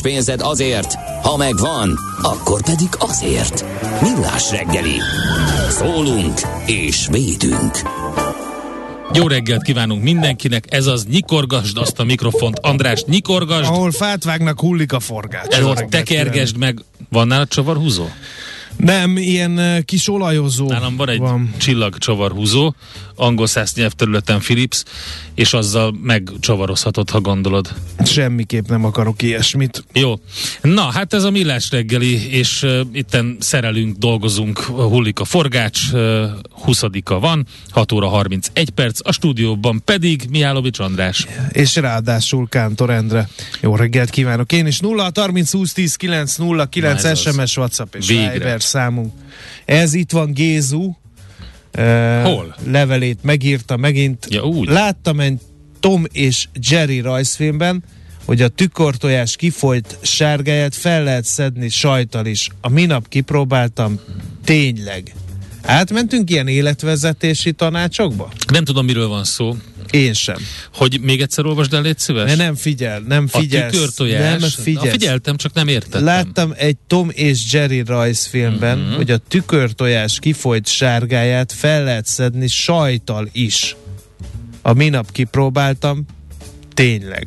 pénzed azért, ha megvan, akkor pedig azért. Millás reggeli. Szólunk és védünk. Jó reggelt kívánunk mindenkinek, ez az nyikorgasd azt a mikrofont, András, nyikorgasd, Ahol fát vágnak, hullik a forgács. ez Jó az tekergesd meg, van nálad csavarhúzó? Nem, ilyen uh, kis olajozó. Nálam van egy van. csillagcsavarhúzó, angol száz nyelvterületen Philips, és azzal megcsavarozhatod, ha gondolod. Semmiképp nem akarok ilyesmit. Jó. Na, hát ez a millás reggeli, és uh, itten szerelünk, dolgozunk, hullik a forgács, uh, 20-a van, 6 óra 31 perc, a stúdióban pedig Mihálovics András. És ráadásul Kántor Endre. Jó reggelt kívánok én is. 0 30 20 10 9 0 9 Na ez az. SMS, WhatsApp és Végre. Viber számunk. Ez itt van Gézu. Uh, Hol? Levelét megírta megint. Ja, úgy. Láttam egy Tom és Jerry rajzfilmben, hogy a tükörtojás kifolyt sárgáját fel lehet szedni sajtal is. A minap kipróbáltam, tényleg. Átmentünk ilyen életvezetési tanácsokba? Nem tudom, miről van szó. Én sem. Hogy még egyszer olvasd el, légy szíves? De nem figyel, nem a figyelsz. tükörtojás. Nem figyelsz. Na, figyeltem, csak nem értettem. Láttam egy Tom és Jerry rajzfilmben, Mhm. uh-huh. hogy a tükörtojás kifolyt sárgáját fel lehet szedni sajtal is. A minap kipróbáltam, tényleg.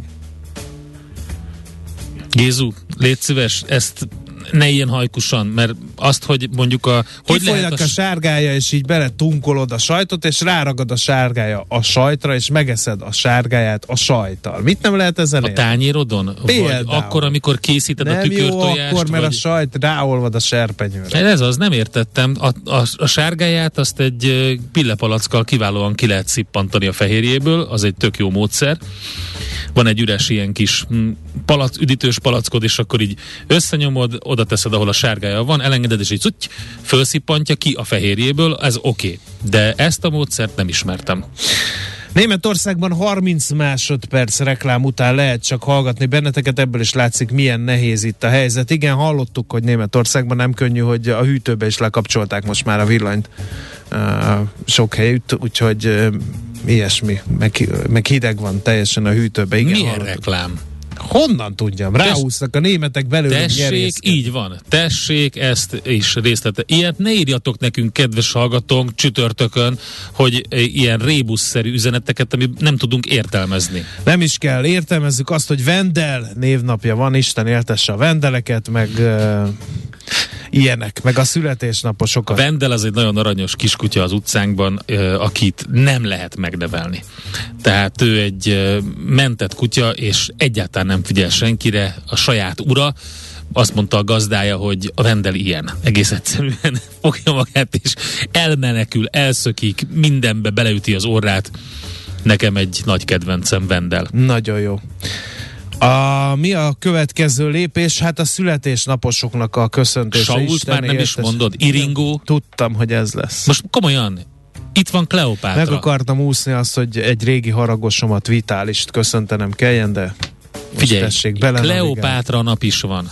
Gézu, légy szíves, ezt ne ilyen hajkusan, mert azt, hogy mondjuk a... Hogy lehet a, a, sárgája, és így bele tunkolod a sajtot, és ráragad a sárgája a sajtra, és megeszed a sárgáját a sajttal. Mit nem lehet ezzel a tányérodon? Vagy Például. akkor, amikor készíted a Nem jó tükörtojást? akkor, mert vagy... a sajt ráolvad a serpenyőre. Ez az, nem értettem. A, a, a sárgáját azt egy pillepalackkal kiválóan ki lehet szippantani a fehérjéből, az egy tök jó módszer. Van egy üres ilyen kis mm, palac, üdítős palackod, és akkor így összenyomod, oda teszed, ahol a sárgája van, elengeded, és így cuty, felszippantja ki a fehérjéből, ez oké. Okay. De ezt a módszert nem ismertem. Németországban 30 másodperc reklám után lehet csak hallgatni benneteket, ebből is látszik, milyen nehéz itt a helyzet. Igen, hallottuk, hogy Németországban nem könnyű, hogy a hűtőbe is lekapcsolták most már a villanyt uh, sok helyütt, úgyhogy uh, ilyesmi, meg, meg hideg van teljesen a hűtőbe. Igen, Milyen hallottuk. reklám? Honnan tudjam? Ráúsznak a németek belőle Tessék, így van. Tessék ezt is részlete. Ilyet ne írjatok nekünk, kedves hallgatónk, csütörtökön, hogy e, ilyen rébuszszerű üzeneteket, ami nem tudunk értelmezni. Nem is kell, értelmezzük azt, hogy Vendel névnapja van, Isten éltesse a Vendeleket, meg uh, ilyenek, meg a A születésnaposokat. Vendel az egy nagyon aranyos kiskutya az utcánkban, ö, akit nem lehet megnevelni. Tehát ő egy ö, mentett kutya, és egyáltalán nem figyel senkire, a saját ura, azt mondta a gazdája, hogy a Vendel ilyen. Egész egyszerűen fogja magát, és elmenekül, elszökik, mindenbe beleüti az orrát. Nekem egy nagy kedvencem Vendel. Nagyon jó. A, mi a következő lépés? Hát a születésnaposoknak a köszöntése. Sault már nem is éltesse. mondod? Iringó? Tudtam, hogy ez lesz. Most komolyan, itt van Kleopátra. Meg akartam úszni azt, hogy egy régi haragosomat, vitálist köszöntenem kelljen, de Figyelj, tessék bele. Kleopátra nap is van.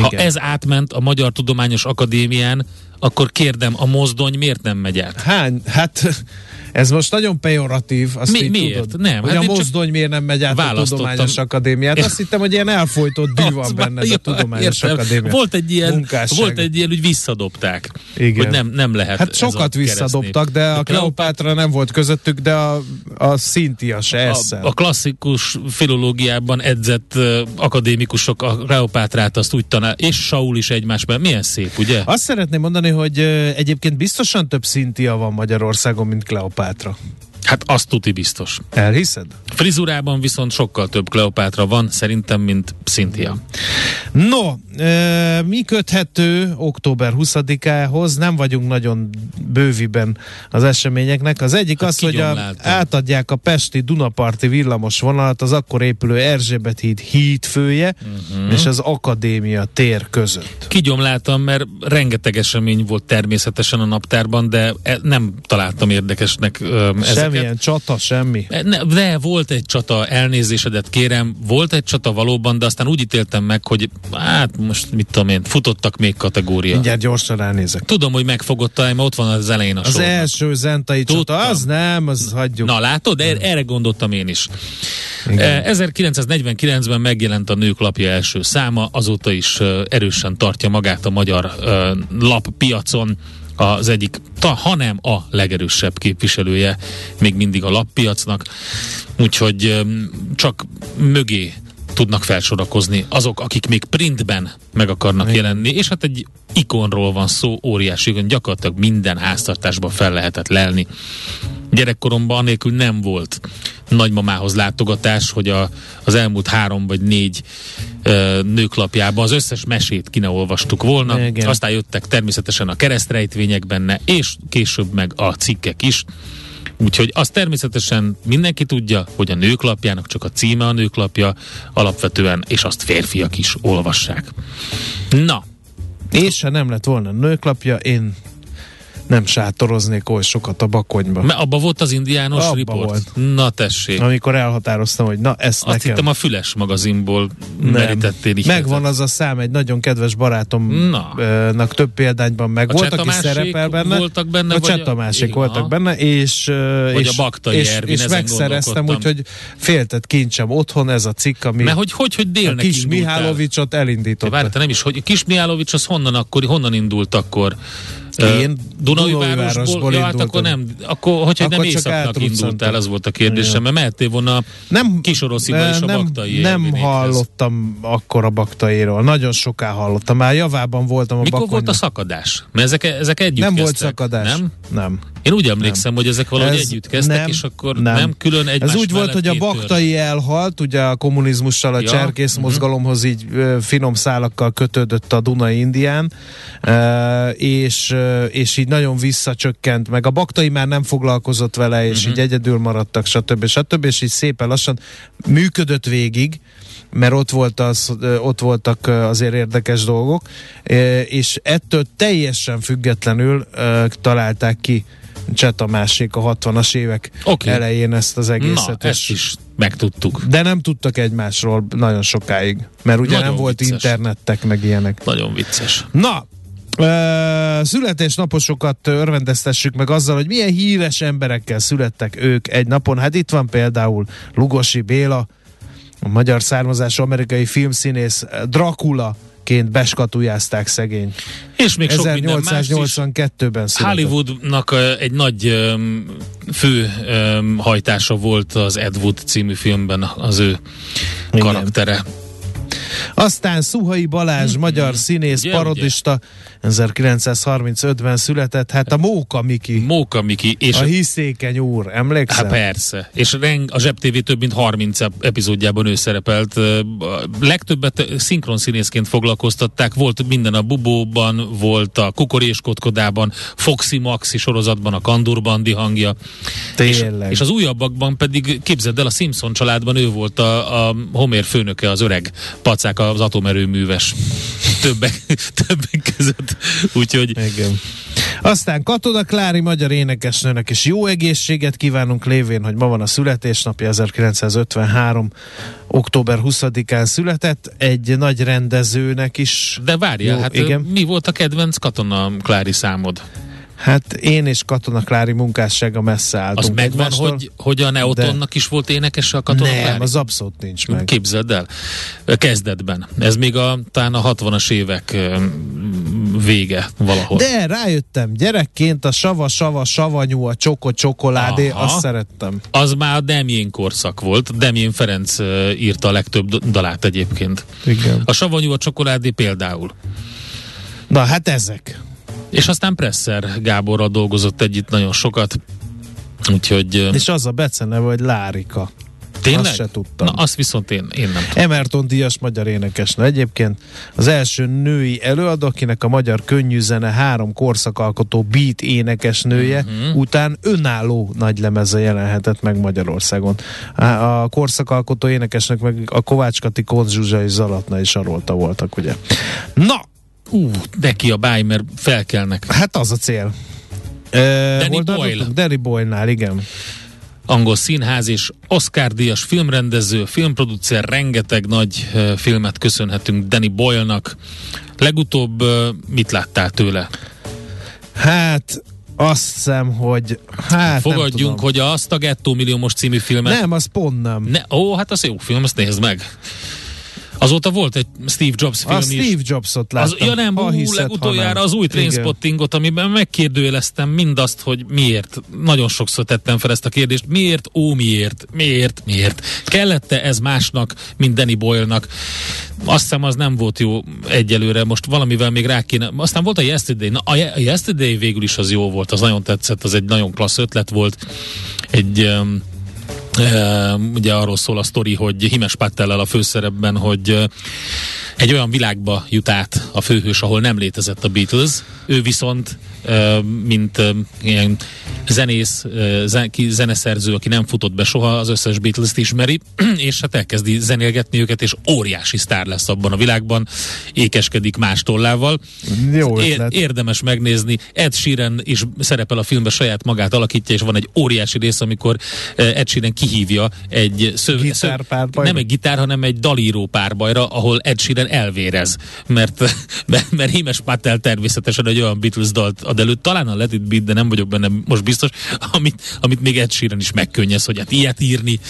Ha Igen. ez átment a Magyar Tudományos Akadémián, akkor kérdem, a mozdony miért nem megy át? Hány? Hát Ez most nagyon pejoratív, azt Mi- így miért? tudod. Nem, Hogy hát a mozdony miért nem megy át a. Tudományos Akadémiát. Azt hittem, hogy ilyen elfolytott dű van benned a Tudományos értem. Akadémia. Volt egy ilyen, Munkásság. volt egy ilyen, hogy visszadobták. Igen. Hogy nem, nem lehet Hát sokat visszadobtak, de a Kleopátra nem volt közöttük, de a, a Cynthia se a, a klasszikus filológiában edzett uh, akadémikusok a Kleopátrát azt úgy tanál, és Saul is egymásban. Milyen szép, ugye? Azt szeretném mondani, hogy egyébként biztosan több Cynthia van Magyarországon, mint Kleopátra. 2004 Hát azt tuti biztos. Elhiszed? Frizurában viszont sokkal több Kleopátra van, szerintem, mint Cynthia. No, e, mi köthető október 20-ához? Nem vagyunk nagyon bőviben az eseményeknek. Az egyik Hát az, hogy a, átadják a Pesti Dunaparti villamos vonalat az akkor épülő Erzsébet híd hídfője uh-huh. és az Akadémia tér között. Kigyomláltam, mert rengeteg esemény volt természetesen a naptárban, de e- nem találtam érdekesnek ezeket. Semmilyen csata, semmi. E, Ne, de volt egy csata, elnézésedet kérem, volt egy csata valóban, de aztán úgy ítéltem meg, hogy hát most mit tudom én, futottak még kategória. Mindjárt gyorsan ránézek. Tudom, hogy megfogott, mert ott van az elején a Az sornak. első zentai csata, Tudtam. az nem, az hagyjuk. Na látod, er- erre gondoltam én is. Igen. Eh, 1949-ben megjelent a Nők lapja első száma, azóta is eh, erősen tartja magát a magyar eh, lappiacon az egyik, hanem a legerősebb képviselője még mindig a lappiacnak, úgyhogy csak mögé tudnak felsorakozni azok, akik még printben meg akarnak jelenni, és hát egy ikonról van szó, óriási gyakorlatilag minden háztartásban fel lehetett lelni. Gyerekkoromban anélkül nem volt nagymamához látogatás, hogy a, az elmúlt három vagy négy ö, nőklapjában az összes mesét ki ne olvastuk volna. Igen. Aztán jöttek természetesen a keresztrejtvények benne, és később meg a cikkek is. Úgyhogy azt természetesen mindenki tudja, hogy a nőklapjának csak a címe a nőklapja alapvetően, és azt férfiak is olvassák. Na, És ha nem lett volna nőklapja, én nem sátoroznék oly sokat a bakonyba. mert abba volt az indiános Abba riport. volt. Na tessék. Amikor elhatároztam, hogy na, ezt Azt nekem... hittem a Füles magazinból Nem. merítettél így. Megvan az a szám, egy nagyon kedves barátomnak több példányban meg A volt, aki szerepel benne. voltak benne, a a- Csetamásik igen, voltak benne, és, Vagy és, a Baktai és, Ervin, és megszereztem, úgyhogy féltett kincsem otthon ez a cikk, ami Mert hogy, hogy, hogy a délnek kis indultál? Mihálovicsot elindította. Várj, nem is, hogy Kis Mihálovics az honnan akkor, honnan indult akkor? Én Dunaújvárosból, ja, hát akkor nem, akkor, hogyha Akkor nem átruccantam. indultál, az volt a kérdésem, mert mehettél volna nem, Kisorosziba és a nem, Baktai Nem hallottam akkor a Baktairól. Nagyon soká hallottam. Már javában voltam a Mikor Bakonyban. volt a szakadás? Mert ezek, ezek együtt Nem volt kezdtek, szakadás. Nem? Nem. Én úgy emlékszem, hogy ezek valahogy Ez együtt kezdtek, nem, és akkor nem, nem külön egymás Ez úgy volt, hogy a baktai elhalt, ugye a kommunizmussal, a Ja, cserkész mhm. mozgalomhoz így finom szálakkal kötődött a Dunai Indián, és, és így nagyon visszacsökkent, meg a baktai már nem foglalkozott vele, és Mhm. így egyedül maradtak, stb. stb. És így szépen lassan működött végig, mert ott, volt az, ott voltak azért érdekes dolgok, és ettől teljesen függetlenül találták ki Cseh Tamásék a 60-as évek Oké. elején ezt az Na, egészet. ezt is megtudtuk. De nem tudtak egymásról nagyon sokáig, mert ugye Nagyon nem volt vicces. internettek, meg ilyenek. Nagyon vicces. Na, születésnaposokat örvendeztessük meg azzal, hogy milyen híres emberekkel születtek ők egy napon. Hát itt van például Lugosi Béla, a magyar származású amerikai filmszínész Dracula ként beskatujázták szegény. És még sok minden más is. 1882-ben született. Hollywoodnak egy nagy fő hajtása volt az Ed Wood című filmben az ő Igen. karaktere. Aztán Szuhai Balázs, magyar színész, Ugye, parodista, 1935-ben született, hát a Móka Miki, Móka Miki, és a hiszékeny úr, emlékszel? Hát persze. És reng, a Zseb TV több mint 30 ep- epizódjában ő szerepelt. Legtöbbet szinkron színészként foglalkoztatták. Volt minden a Bubóban, volt a Kukoréskotkodában, Foxy Maxi sorozatban a Kandur Bandi hangja. És, Tényleg. és az újabbakban pedig képzeld el, a Simpson családban ő volt a, a Homer főnöke, az öreg pacák, az atomerőműves többek, többek között. Úgyhogy Igen. Aztán Katona Klári magyar énekesnőnek is jó egészséget kívánunk lévén, hogy ma van a születésnapja, 1953. október 20-án született, egy nagy rendezőnek is. de várjál, Jó, hát igen. igen. mi volt a kedvenc katona Klári számod? Hát én és Katona Klári munkássága messze álltunk. Az megvan, egymástól. hogy, hogy a Neotonnak de... is volt énekese a Katona Nem, Klári? az abszolút nincs meg. Képzeld el. Kezdetben. Ez még a, talán a 60-as évek vége valahol. De rájöttem, gyerekként a sava, sava, savanyú, a csoko, csokoládé, Aha. azt szerettem. Az már a Demjén korszak volt. Demjén Ferenc írta a legtöbb dalát egyébként. Igen. A savanyú a csokoládé például. Na hát ezek. És aztán Presser Gáborral dolgozott együtt nagyon sokat. Úgyhogy És az a beceneve, hogy Lárika. tényleg? azt se tudtam. Na, azt viszont én, én nem tudom. Emerton Díjas magyar énekesnő. Egyébként az első női előadó, akinek a magyar könnyűzene három korszakalkotó beat énekesnője uh-huh. után önálló nagy lemeze jelenhetett meg Magyarországon. A a korszakalkotó énekesnek meg a Kovács Kati, Konz Zsuzsa és Zalatna és Sarolta voltak, ugye. Na, Ú, de ki a báj, mert felkelnek. hát az a cél. Uh, Danny Boyle. Danny Boyle-nál, igen. angol színház és Oscar-díjas filmrendező, filmproducer, rengeteg nagy filmet köszönhetünk Danny Boyle-nak. Legutóbb mit láttál tőle? Hát azt hiszem, hogy hát Fogadjunk, nem tudom. hogy azt a Gettó milliómos című filmet... Nem, az pont nem. Ne, ó, hát az jó film, azt nézd meg. Azóta volt egy Steve Jobs film A is. Steve Jobsot Az, láttam. ja nem, Ha ú, hiszed, legutoljára nem. az új. Trainspottingot, amiben megkérdőjeleztem mindazt, hogy miért. Nagyon sokszor tettem fel ezt a kérdést. Miért, ó miért, miért, miért. Kellette ez másnak, mint Danny Boyle-nak? Azt hiszem az nem volt jó egyelőre, most valamivel még rá kéne. Aztán volt a Yesterday, na a Ye- a Yesterday végül is az jó volt, az nagyon tetszett, az egy nagyon klassz ötlet volt. Egy um, ugye arról szól a sztori, hogy Himes Pattellel a főszerepben, hogy egy olyan világba jut át a főhős, ahol nem létezett a Beatles. Ő viszont, mint ilyen zenész, zeneszerző, aki nem futott be soha, az összes Beatles-t ismeri, és hát elkezdi zenélgetni őket, és óriási sztár lesz abban a világban, ékeskedik más tollával. Jó ötlet. érdemes megnézni. Ed Sheeran is szerepel a filmben, saját magát alakítja, és van egy óriási rész, amikor Ed Sheeran kihívja egy szöv, Gitárpárbajra? nem egy gitár, hanem egy dalíró párbajra, ahol Ed Sheeran elvérez, mert, mert, mert Himes Patel természetesen egy olyan Beatles dalt ad elő, talán a Let It Be, de nem vagyok benne most biztos, amit, amit még Ed Sheeran is megkönnyez, hogy hát ilyet írni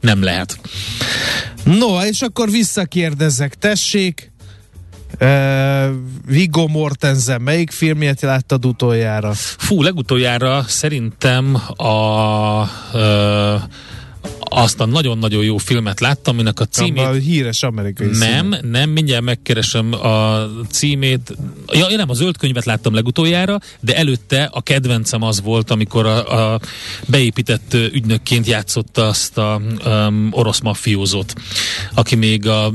nem lehet. No, és akkor visszakérdezek, tessék, uh, Viggo Mortensen, melyik filmjét láttad utoljára? Fú, legutoljára szerintem a ö, azt a nagyon-nagyon jó filmet láttam, aminek a Címét... A híres amerikai Nem, színe. nem, mindjárt megkeresem a címét. Ja, én nem, a zöld könyvet láttam legutoljára, de előtte a kedvencem az volt, amikor a, a beépített ügynökként játszotta azt a um, orosz mafiózót, aki még a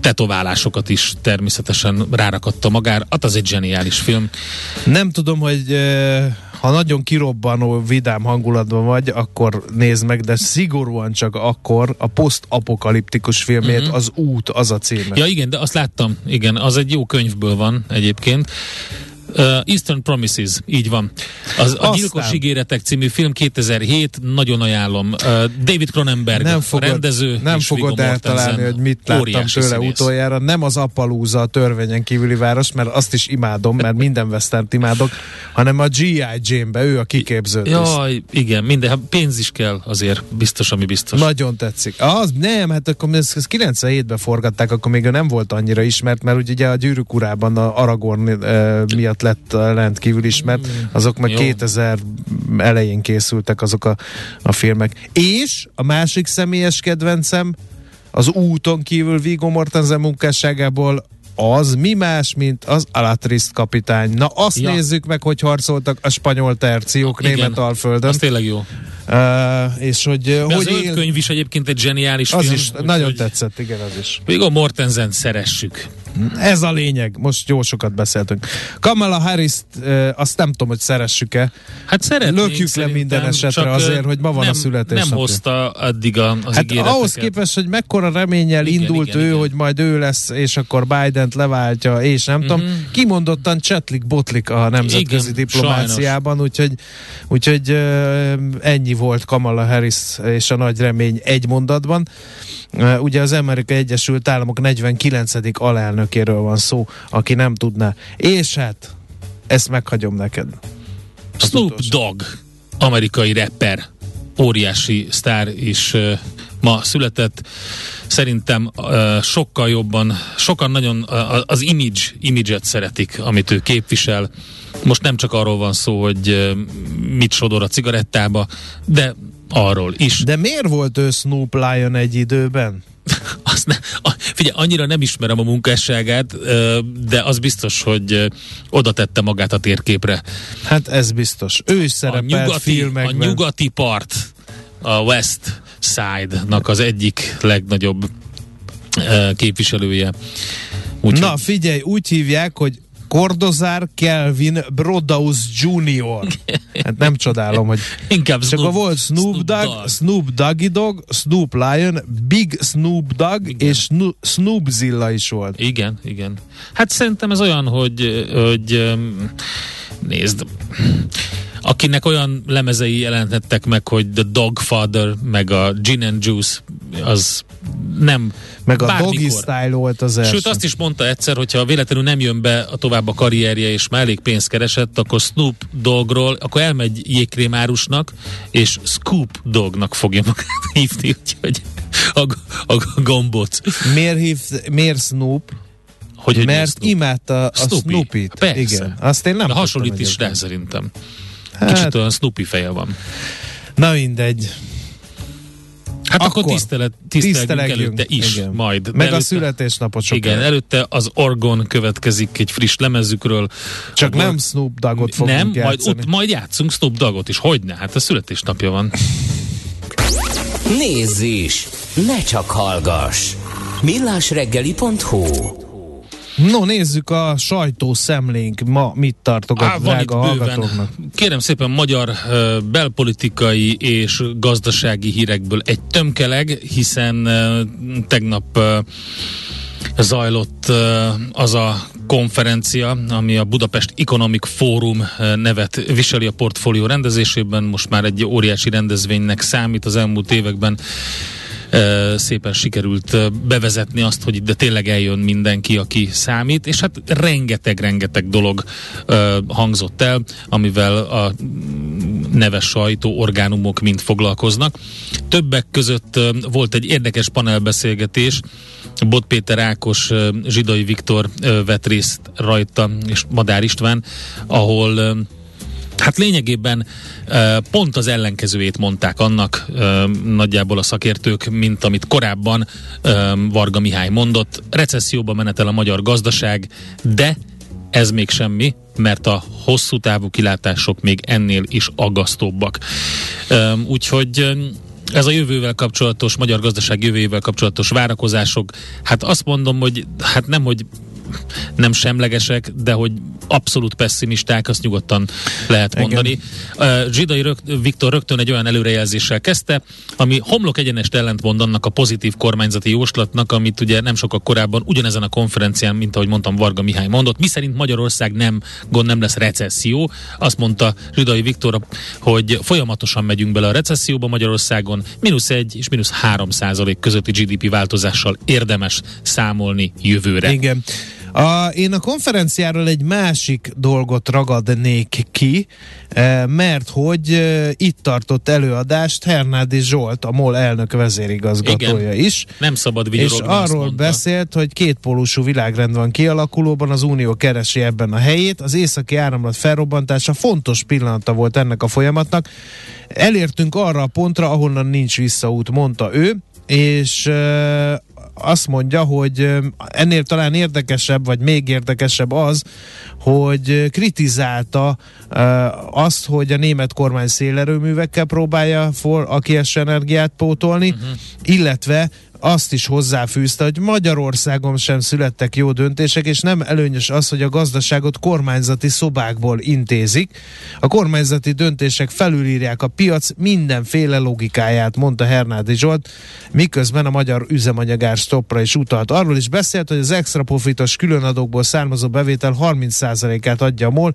tetoválásokat is természetesen rárakatta magára. Hát az egy zseniális film. Nem tudom, hogy ha nagyon kirobbanó, vidám hangulatban vagy, akkor nézd meg, de szigorúan csak akkor a posztapokaliptikus filmét, Mhm. az út, az a címe. Ja igen, de azt láttam, igen, az egy jó könyvből van egyébként. Uh, Eastern Promises, így van. Az, a. Gyilkos ígéretek című film 2007, nagyon ajánlom. Uh, David Cronenberg, nem fogod, rendező. nem fogod eltalálni, hogy mit láttam tőle színész. utoljára. Nem az Appaloosa a törvényen kívüli város, mert azt is imádom, mert minden western imádok, hanem a G.I. Jane-be, ő a kiképző. Jaj, igen, minden, hát pénz is kell azért, biztos, ami biztos. Nagyon tetszik. Az nem, hát akkor ezt, ezt 97-ben forgatták, akkor még ő nem volt annyira ismert, mert ugye, a Gyűrűk urában a Aragorn uh, miatt lett uh, rendkívül ismert, azok meg Jó. 2000 elején készültek azok a, a filmek. És a másik személyes kedvencem az úton kívül Viggo Mortensen munkásságából az mi más, mint az Alatrist kapitány. Na azt Ja. nézzük meg, hogy harcoltak a spanyol terciók Igen. német alföldön. Az tényleg jó. Uh, és hogy, De hogy az él... könyv is egyébként egy zseniális Az film. is úgyhogy nagyon tetszett, igen, az is. Viggo Mortensen szeressük. Ez a lényeg, most jó sokat beszéltünk. Kamala harris uh, azt nem tudom, hogy szeressük-e. Hát szeretnénk Lökjük le minden esetre csak, azért, hogy ma van a nem, születésnapja. Nem hozta addig a, az Hát ígéreteket. ahhoz képest, hogy mekkora reménnyel Igen, indult igen, ő, igen. hogy majd ő lesz, és akkor Biden-t leváltja, és nem tudom, kimondottan csetlik-botlik a nemzetközi Igen, diplomáciában, úgyhogy, úgyhogy ö, ennyi volt Kamala Harris és a nagy remény egy mondatban. Ugye az Amerikai Egyesült Államok 49. alelnökéről van szó, aki nem tudná. És hát, ezt meghagyom neked. Snoop utolsó. Dogg, amerikai rapper, óriási sztár is uh, ma született. Szerintem uh, sokkal jobban, sokan nagyon uh, az image, image-et szeretik, amit ő képvisel. Most nem csak arról van szó, hogy mit sodor a cigarettába, de arról is. De miért volt ő Snoop Lion egy időben? Azt ne, a, figyelj, annyira nem ismerem a munkásságát, de az biztos, hogy oda tette magát a térképre. Hát ez biztos. Ő is A szerepelt nyugati, a filmekben. nyugati part, a West Side-nak az egyik legnagyobb képviselője. Úgyhogy Na figyelj, úgy hívják, hogy Cordozár Kelvin Brodaus Jr. Hát nem csodálom, hogy inkább És akkor volt Snoop Dogg, Snoop Doggy Dog, Snoop Lion, Big Snoop Dogg Igen. és Sno- Snoop Zilla is volt. Igen, igen. Hát szerintem ez olyan, hogy, hogy nézd, akinek olyan lemezei jelentettek meg, hogy The Dogfather, meg a Gin and Juice, az nem Meg a bármikor. Doggy Style volt az első. Sőt, azt is mondta egyszer, hogyha véletlenül nem jön be a tovább a karrierje, és már elég pénzt keresett, akkor Snoop Doggról, akkor elmegy jégkrémárusnak, és Scoop Dognak fogja magát hívni, úgyhogy a, a gombóc. Miért, hív, miért Snoop? Hogy, hogy Mert Snoop? imádta a Snoopy. Snoopy-t. Persze. Igen. Azt én nem tudtam hasonlít is rá szerintem. Hát, Kicsit olyan Snoopy feje van. Na mindegy. Hát akkor, Akkor akkor tisztelet, tisztelegjünk előtte is igen. majd. De Meg a előtte, születésnapot sok Igen, előtte az Orgon következik egy friss lemezükről. Csak Abból- nem Snoop Doggot fogunk Nem, majd, játszani. ut, majd játszunk Snoop Doggot is. Hogyne? Hát a születésnapja van. Nézz is! Ne csak hallgass! millásreggeli.hu No, nézzük a sajtószemlénk. Ma mit tartogat Á, drága hallgatóknak? Kérem szépen magyar ö, belpolitikai és gazdasági hírekből egy tömkeleg, hiszen ö, tegnap ö, zajlott az a konferencia, ami a Budapest Economic Forum nevet viseli a portfólió rendezésében. Most már egy óriási rendezvénynek számít az elmúlt években szépen sikerült bevezetni azt, hogy ide tényleg eljön mindenki, aki számít, és hát rengeteg-rengeteg dolog hangzott el, amivel a neves sajtó orgánumok mind foglalkoznak. Többek között volt egy érdekes panelbeszélgetés, Bot Péter Ákos, Zsidai Viktor vett részt rajta, és Madár István, ahol Hát lényegében pont az ellenkezőjét mondták annak nagyjából a szakértők, mint amit korábban Varga Mihály mondott. Recesszióba menetel a magyar gazdaság, de ez még semmi, mert a hosszú távú kilátások még ennél is aggasztóbbak. Úgyhogy ez a jövővel kapcsolatos, magyar gazdaság jövőjével kapcsolatos várakozások, hát azt mondom, hogy hát nem, hogy nem semlegesek, de hogy abszolút pessimisták, azt nyugodtan lehet Igen. mondani. Uh, Zsidai rög, Viktor rögtön egy olyan előrejelzéssel kezdte, ami homlok egyenest ellentmond annak a pozitív kormányzati jóslatnak, amit ugye nem sokkal korábban ugyanezen a konferencián, mint ahogy mondtam, Varga Mihály mondott, miszerint Magyarország nem, gond nem lesz recesszió. Azt mondta Zsidai Viktor, hogy folyamatosan megyünk bele a recesszióba Magyarországon, mínusz egy és mínusz három százalék közötti GDP változással érdemes számolni jövőre. Igen. A, én a konferenciáról egy másik dolgot ragadnék ki, eh, mert hogy eh, itt tartott előadást Hernádi Zsolt, a MOL elnök vezérigazgatója Igen. is. Nem szabad És vigyorogni, azt arról beszélt, hogy kétpólusú világrend van kialakulóban, az Unió keresi ebben a helyét, az északi áramlat felrobbantása fontos pillanata volt ennek a folyamatnak. Elértünk arra a pontra, ahonnan nincs visszaút, mondta ő, és uh, azt mondja, hogy ennél talán érdekesebb, vagy még érdekesebb az, hogy kritizálta azt, hogy a német kormány szélerőművekkel próbálja for, a kieső energiát pótolni, uh-huh. illetve azt is hozzáfűzte, hogy Magyarországon sem születtek jó döntések, és nem előnyös az, hogy a gazdaságot kormányzati szobákból intézik. A kormányzati döntések felülírják a piac mindenféle logikáját, mondta Hernádi Zsolt, miközben a magyar üzemanyagár stoppra is utalt. Arról is beszélt, hogy az extra profitos különadókból származó bevétel 30%-át adja a MOL,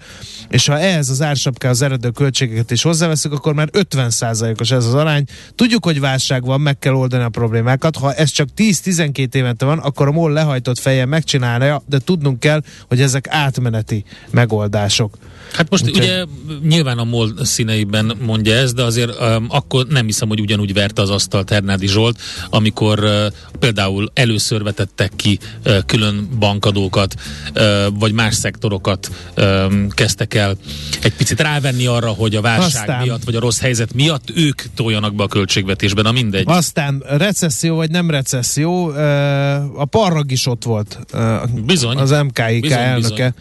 és ha ehhez az ársapká az eredő költségeket is hozzáveszünk, akkor már 50%-os ez az arány. Tudjuk, hogy válság van, meg kell oldani a problémákat. Ha ez csak 10-12 évente van, akkor a MOL lehajtott feje megcsinálja, de tudnunk kell, hogy ezek átmeneti megoldások. Hát most Úgyhogy... ugye nyilván a MOL színeiben mondja ez, de azért um, akkor nem hiszem, hogy ugyanúgy verte az asztalt Hernádi Zsolt, amikor uh, például először vetettek ki uh, külön bankadókat, uh, vagy más szektorokat um, kezdtek el egy picit rávenni arra, hogy a válság Aztán... miatt, vagy a rossz helyzet miatt ők toljanak be a költségvetésben, a mindegy. Aztán recesszió vagy nem recesszió, uh, a Parrag is ott volt. Bizony. Az MKIK bizony, elnöke. Bizony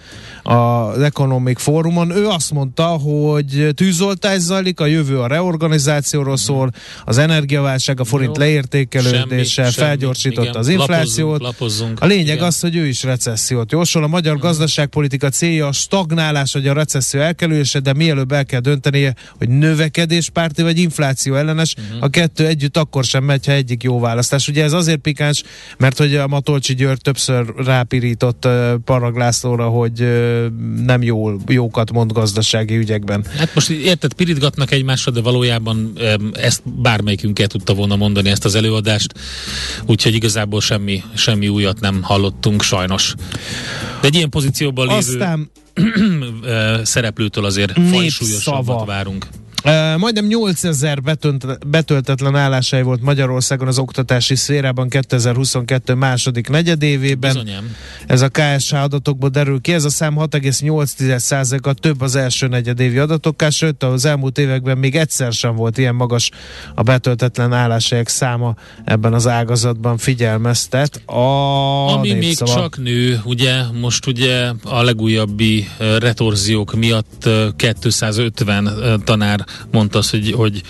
az Economic Forumon. Ő azt mondta, hogy tűzoltás zajlik, a jövő a reorganizációról szól, az energiaválság, a forint Jó. leértékelődése semmi, felgyorsított semmi, az inflációt. Lapozzunk, lapozzunk, a lényeg igen. az, hogy ő is recessziót jósol. A magyar hmm. gazdaságpolitika célja a stagnálás, vagy a recesszió elkerülése, de mielőbb el kell döntenie, hogy növekedéspárti vagy infláció ellenes. Hmm. A kettő együtt akkor sem megy, ha egyik jó választás. Ugye ez azért pikáns, mert hogy a Matolcsi György többször rápirított uh, Paraglászlóra, hogy uh, nem jól, jókat mond gazdasági ügyekben. Hát most érted, pirítgatnak egymásra, de valójában ezt bármelyikünk el tudta volna mondani ezt az előadást, úgyhogy igazából semmi, semmi újat nem hallottunk sajnos. De egy ilyen pozícióban lévő Aztán szereplőtől azért fajsúlyosabbat várunk. Majdnem 8000 betönt, betöltetlen állásai volt Magyarországon az oktatási szférában 2022 második negyedévében. Bizonyám. Ez a KSH adatokból derül ki. Ez a szám 6,8%-a több az első negyedévi adatokká, sőt az elmúlt években még egyszer sem volt ilyen magas a betöltetlen álláshelyek száma ebben az ágazatban figyelmeztet. A Ami népszava. még csak nő, ugye most ugye a legújabbi retorziók miatt 250 tanár mondta azt, hogy, hogy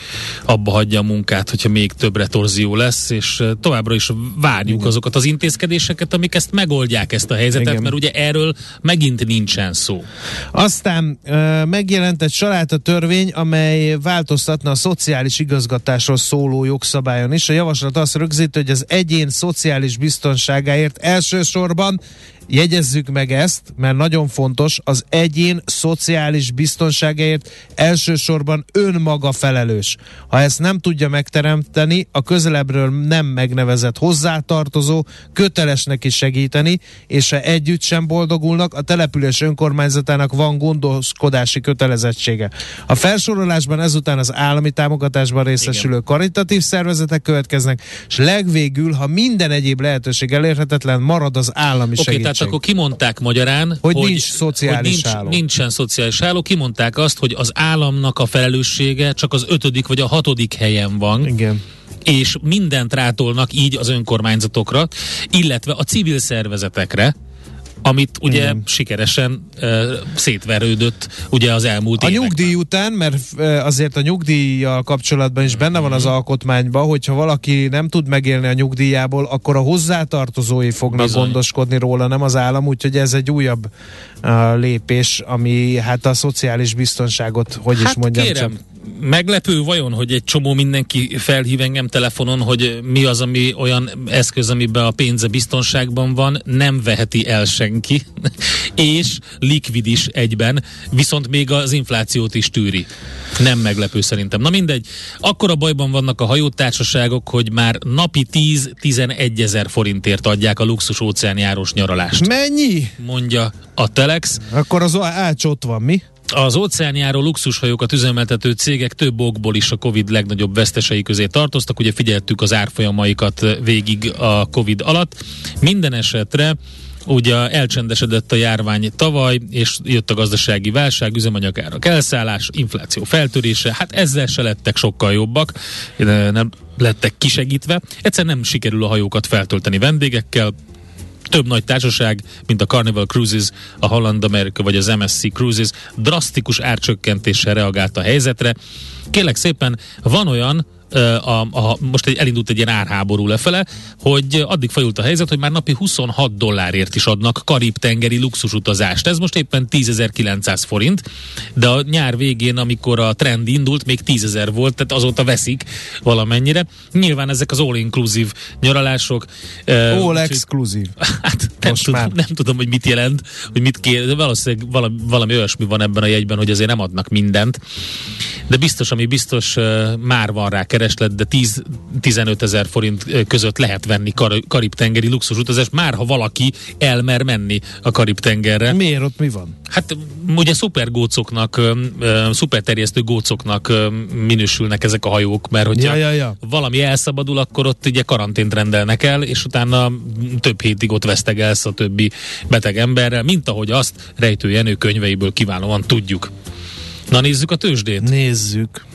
abba hagyja a munkát, hogyha még több retorzió lesz, és továbbra is várjuk Igen. azokat az intézkedéseket, amik ezt megoldják ezt a helyzetet, Igen. mert ugye erről megint nincsen szó. Aztán uh, megjelent egy a törvény, amely változtatna a szociális igazgatásról szóló jogszabályon is. A javaslat azt rögzít, hogy az egyén szociális biztonságáért elsősorban Jegyezzük meg ezt, mert nagyon fontos, az egyén szociális biztonságáért elsősorban önmaga felelős. Ha ezt nem tudja megteremteni, a közelebbről nem megnevezett hozzátartozó köteles neki segíteni, és ha együtt sem boldogulnak, a település önkormányzatának van gondoskodási kötelezettsége. A felsorolásban ezután az állami támogatásban részesülő Igen. karitatív szervezetek következnek, és legvégül, ha minden egyéb lehetőség elérhetetlen, marad az állami okay, segítség. Tehát akkor kimondták magyarán, hogy, hogy nincs szociális hogy nincs, álló. Nincsen szociális álló. Kimondták azt, hogy az államnak a felelőssége csak az ötödik vagy a hatodik helyen van. Igen és mindent rátolnak így az önkormányzatokra, illetve a civil szervezetekre, amit ugye Igen. sikeresen uh, szétverődött ugye az elmúlt A években. nyugdíj után, mert uh, azért a nyugdíjjal kapcsolatban is benne van az mhm. alkotmányban, hogyha valaki nem tud megélni a nyugdíjából, akkor a hozzátartozói fognak Bizony. gondoskodni róla, nem az állam, úgyhogy ez egy újabb uh, lépés, ami hát a szociális biztonságot, hogy hát is mondjam, kérem, csak meglepő vajon, hogy egy csomó mindenki felhív engem telefonon, hogy mi az, ami olyan eszköz, amiben a pénze biztonságban van, nem veheti el senki, és likvid is egyben, viszont még az inflációt is tűri. Nem meglepő szerintem. Na mindegy, akkor a bajban vannak a hajótársaságok, hogy már napi 10-11 ezer forintért adják a luxus óceánjárós nyaralást. Mennyi? Mondja a Telex. Akkor az ács ott van, mi? Az óceánjáró luxushajókat üzemeltető cégek több okból is a Covid legnagyobb vesztesei közé tartoztak. Ugye figyeltük az árfolyamaikat végig a Covid alatt. Minden esetre ugye elcsendesedett a járvány tavaly, és jött a gazdasági válság, üzemanyagárak elszállás, infláció feltörése, hát ezzel se lettek sokkal jobbak, nem lettek kisegítve. Egyszer nem sikerül a hajókat feltölteni vendégekkel, több nagy társaság, mint a Carnival Cruises, a Holland America vagy az MSC Cruises drasztikus árcsökkentéssel reagált a helyzetre. Kélek szépen, van olyan, a, a, most egy, elindult egy ilyen árháború lefele, hogy addig fajult a helyzet, hogy már napi 26 dollárért is adnak karib-tengeri luxusutazást. Ez most éppen 10.900 forint, de a nyár végén, amikor a trend indult, még 10.000 volt, tehát azóta veszik valamennyire. Nyilván ezek az all-inclusive nyaralások. All-exclusive. Hát nem tudom, nem tudom, hogy mit jelent, hogy mit kér, de valószínűleg valami, valami olyasmi van ebben a jegyben, hogy azért nem adnak mindent. De biztos, ami biztos, már van rá kereslet, de 10-15 ezer forint között lehet venni kar- karib-tengeri luxusutazást, már ha valaki elmer menni a karib-tengerre. Miért ott mi van? Hát ugye szupergócoknak, szuperterjesztő gócoknak minősülnek ezek a hajók, mert hogyha Ja, ja, ja. valami elszabadul, akkor ott ugye karantént rendelnek el, és utána több hétig ott vesztegelsz a többi beteg emberrel, mint ahogy azt Rejtő Jenő könyveiből kiválóan tudjuk. Na nézzük a tőzsdét. Nézzük.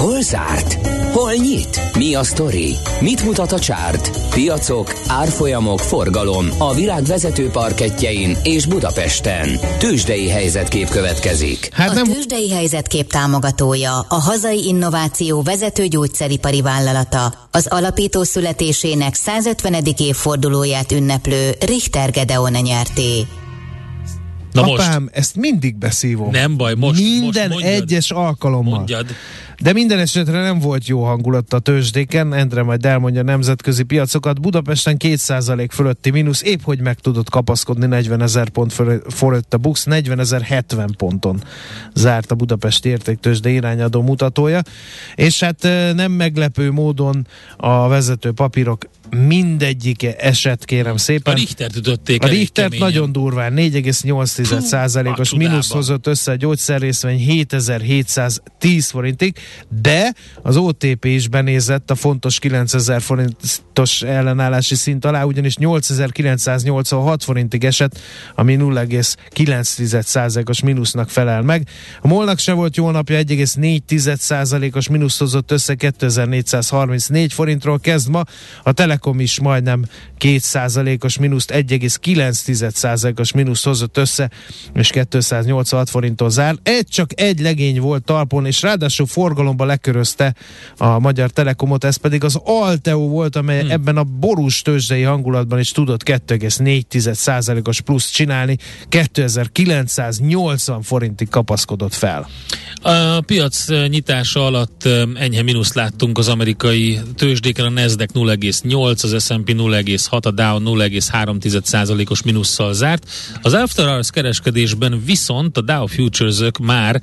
Hol zárt? Hol nyit? Mi a sztori? Mit mutat a csárt? Piacok, árfolyamok, forgalom a világ vezető parketjein és Budapesten. Tőzsdei helyzetkép következik. Hát a nem, tőzsdei helyzetkép támogatója, a hazai innováció vezető gyógyszeripari vállalata, az alapító születésének 150. évfordulóját ünneplő Richter Gedeon nyerté. Na most, apám, ezt mindig beszívom. nem baj, most, Minden most mondjad, egyes alkalommal. mondjad. De minden esetre nem volt jó hangulat a tőzsdéken, Endre majd elmondja a nemzetközi piacokat. Budapesten 2% fölötti mínusz, épp hogy meg tudott kapaszkodni 40 ezer pont föl- fölött a BUX, 40 ezer 70 ponton zárt a Budapesti értéktőzsde irányadó mutatója. És hát nem meglepő módon a vezető papírok mindegyike esett, kérem A szépen. Richtert ütötték A Richtert keményen. nagyon durván, 4,8%-os a mínusz hozott össze a gyógyszerrészvény 7710 forintig, de az OTP is benézett a fontos 9000 forintos ellenállási szint alá, ugyanis 8986 forintig esett, ami 0,9%-os mínusznak felel meg. A Molnak se volt jó napja, 1,4%-os mínusz hozott össze 2434 forintról kezd ma, a Telekom is majdnem 2%-os mínuszt, 1,9%-os mínusz hozott össze, és 286 forinttól zár. Egy csak egy legény volt talpon, és ráadásul forgalomba lekörözte a Magyar Telekomot, ez pedig az Alteo volt, amely hmm. ebben a borús tőzsdei hangulatban is tudott 2,4%-os plusz csinálni, 2980 forintig kapaszkodott fel. A piac nyitása alatt enyhe mínuszt láttunk az amerikai tőzsdéken, a Nasdaq 0,8, az S&P 0,6, a Dow 0,3%-os mínusszal zárt. Az After Hours kereskedésben viszont a Dow Futures-ök már,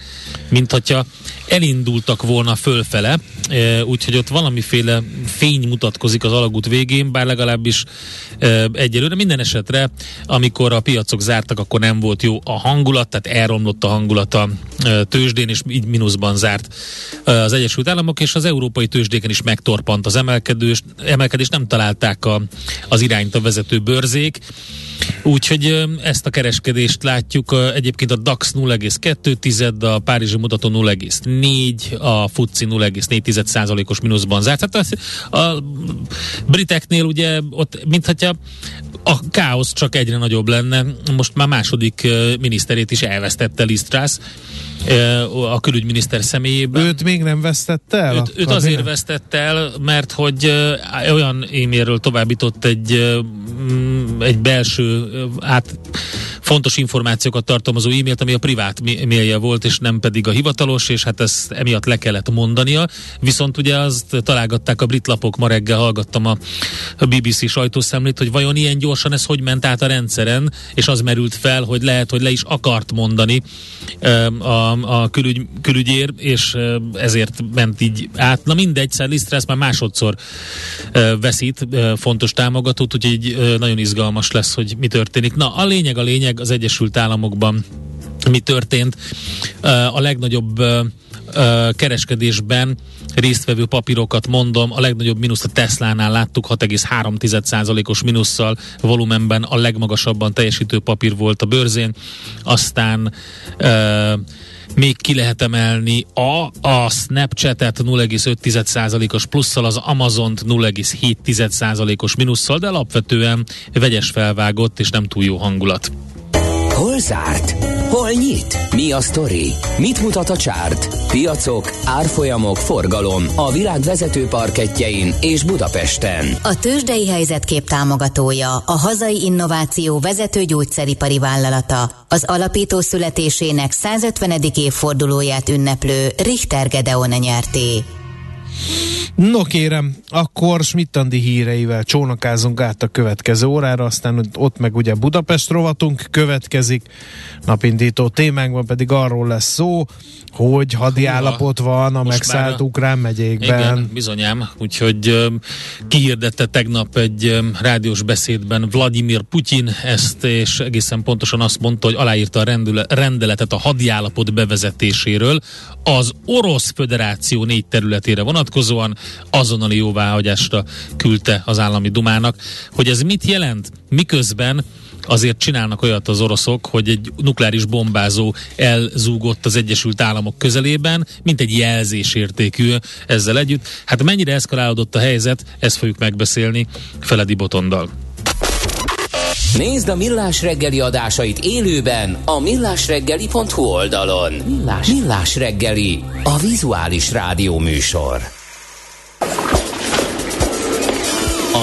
mint hogyha elindultak volna fölfele, eh, úgyhogy ott valamiféle fény mutatkozik az alagút végén, bár legalábbis eh, egyelőre minden esetre, amikor a piacok zártak, akkor nem volt jó a hangulat, tehát elromlott a hangulat a eh, tőzsdén, és így mínuszban zárt az Egyesült Államok, és az európai tőzsdéken is megtorpant az emelkedés, emelkedés nem találták a, az irányt a vezető bőrzék, Úgyhogy ezt a kereskedést látjuk. Egyébként a DAX 0,2, a Párizsi mutató 0,4, a FUCI 0,4 százalékos mínuszban zárt. Hát az, a briteknél ugye ott, mintha a káosz csak egyre nagyobb lenne. Most már második miniszterét is elvesztette Lisztrász a külügyminiszter személyében. Őt még nem vesztette el? Őt, őt azért vesztette el, mert hogy olyan e-mailről továbbított egy, mm, egy belső át, fontos információkat tartalmazó e-mailt, ami a privát mailje volt, és nem pedig a hivatalos, és hát ezt emiatt le kellett mondania. Viszont ugye azt találgatták a brit lapok, ma reggel hallgattam a, BBC sajtószemlét, hogy vajon ilyen gyorsan ez hogy ment át a rendszeren, és az merült fel, hogy lehet, hogy le is akart mondani a, a külügy, külügyér, és ezért ment így át. Na mindegy, Lisztrász már másodszor veszít fontos támogatót, úgyhogy nagyon izgalmas lesz, hogy mi történik. Na, a lényeg, a lényeg az Egyesült Államokban mi történt. A legnagyobb kereskedésben résztvevő papírokat mondom, a legnagyobb mínusz a Teslánál láttuk, 6,3%-os mínusszal volumenben a legmagasabban teljesítő papír volt a bőrzén, aztán ö, még ki lehet emelni a, a Snapchat-et 0,5%-os plusszal, az Amazont 0,7%-os mínusszal, de alapvetően vegyes felvágott és nem túl jó hangulat. Hol zárt? Hol nyit? Mi a sztori? Mit mutat a csárt? Piacok, árfolyamok, forgalom a világ vezető parketjein és Budapesten. A tőzsdei helyzetkép támogatója, a hazai innováció vezető gyógyszeripari vállalata, az alapító születésének 150. évfordulóját ünneplő Richter Gedeon nyerté. No kérem, akkor Smittandi híreivel csónakázunk át a következő órára, aztán ott meg ugye Budapest rovatunk következik. Napindító témánkban pedig arról lesz szó, hogy hadi Húha, állapot van a megszállt ukrán megyékben. Igen, bizonyám, úgyhogy uh, kihirdette tegnap egy um, rádiós beszédben Vladimir Putyin ezt, és egészen pontosan azt mondta, hogy aláírta a rendüle, rendeletet a hadi állapot bevezetéséről az Orosz Föderáció négy területére vonatkozóan, azonnali jóváhagyásra küldte az állami dumának. Hogy ez mit jelent? Miközben azért csinálnak olyat az oroszok, hogy egy nukleáris bombázó elzúgott az Egyesült Államok közelében, mint egy jelzésértékű ezzel együtt. Hát mennyire eszkalálódott a helyzet, ezt fogjuk megbeszélni Feledi Botondal. Nézd a Millás reggeli adásait élőben a millásreggeli.hu oldalon. Millás, Millás reggeli, a vizuális rádió műsor.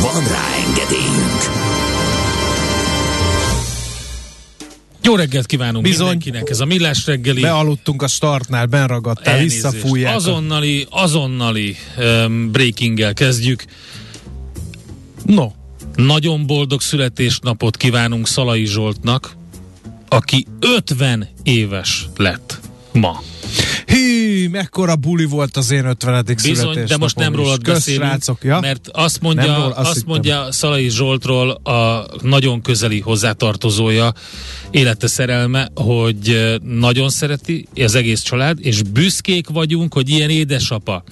Van rá engedélyünk! Jó reggelt kívánunk Bizony, mindenkinek, ez a Millás reggeli. Bealudtunk a startnál, benragadtál, visszafújják. Azonnali, azonnali um, breakinggel kezdjük. No. Nagyon boldog születésnapot kívánunk Szalai Zsoltnak, aki 50 éves lett ma. Hí, mekkora buli volt az én 50. Bizony, de most nem rólad beszélünk, ja? mert azt mondja, róla, azt, azt mondja Szalai Zsoltról a nagyon közeli hozzátartozója, élete szerelme, hogy nagyon szereti az egész család, és büszkék vagyunk, hogy ilyen édesapa.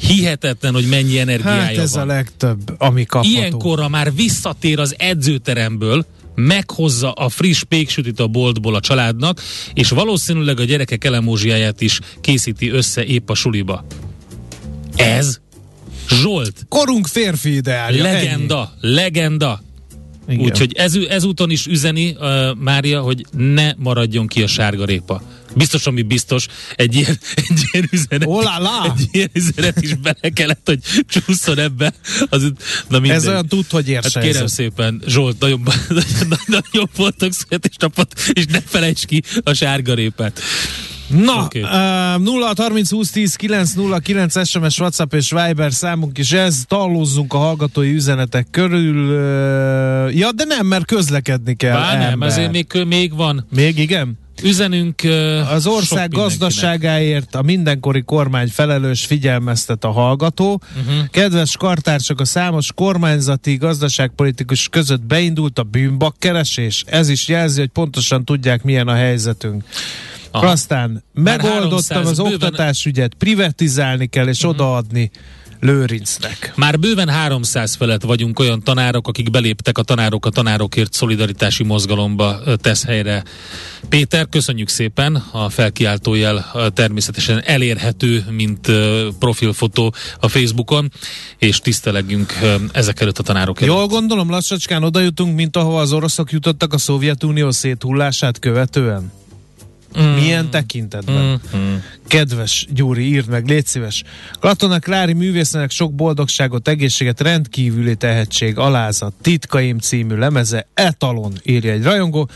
Hihetetlen, hogy mennyi energiája hát ez van. a legtöbb, ami kapható. Ilyenkorra már visszatér az edzőteremből, meghozza a friss péksütit a boltból a családnak, és valószínűleg a gyerekek elemózsiáját is készíti össze épp a suliba. Ez Zsolt. Korunk férfi ideálja. Legenda, ennyi. legenda. Úgyhogy ez, ezúton is üzeni uh, Mária, hogy ne maradjon ki a sárga répa. Biztos, ami biztos, egy ilyen, egy ilyen üzenet, Olá, egy ilyen üzenet is bele kellett, hogy csúszson ebbe. Az, na mindegy. Ez olyan tud, hogy érse. Hát kérem ez. szépen, Zsolt, nagyon, nagyon, nagyon voltak születésnapot, és ne felejts ki a sárgarépát. Na, okay. uh, 0 30 20 10 9 0 9 SMS, WhatsApp és Viber számunk is ez, tallózzunk a hallgatói üzenetek körül. Uh, ja, de nem, mert közlekedni kell. Bár nem, ezért még, még van. Még igen? Üzenünk uh, Az ország gazdaságáért a mindenkori kormány felelős figyelmeztet a hallgató. Uh-huh. Kedves kartársak, a számos kormányzati gazdaságpolitikus között beindult a bűnbakkeresés. Ez is jelzi, hogy pontosan tudják, milyen a helyzetünk. Aha. Aztán megoldottam az bőven... oktatásügyet, privatizálni kell és uh-huh. odaadni Lőrincnek. Már bőven 300 felett vagyunk olyan tanárok, akik beléptek a tanárok a tanárokért szolidaritási mozgalomba tesz helyre. Péter, köszönjük szépen, a felkiáltójel természetesen elérhető, mint profilfotó a Facebookon, és tisztelegjünk ezek előtt a tanárok előtt. Jól gondolom, lassacskán oda jutunk, mint ahova az oroszok jutottak a Szovjetunió széthullását követően? Mm. Milyen tekintetben? Mm. Kedves Gyuri, írd meg, légy szíves. Katona Klári művésznek sok boldogságot, egészséget, rendkívüli tehetség, alázat, titkaim című lemeze, etalon, írja egy rajongó.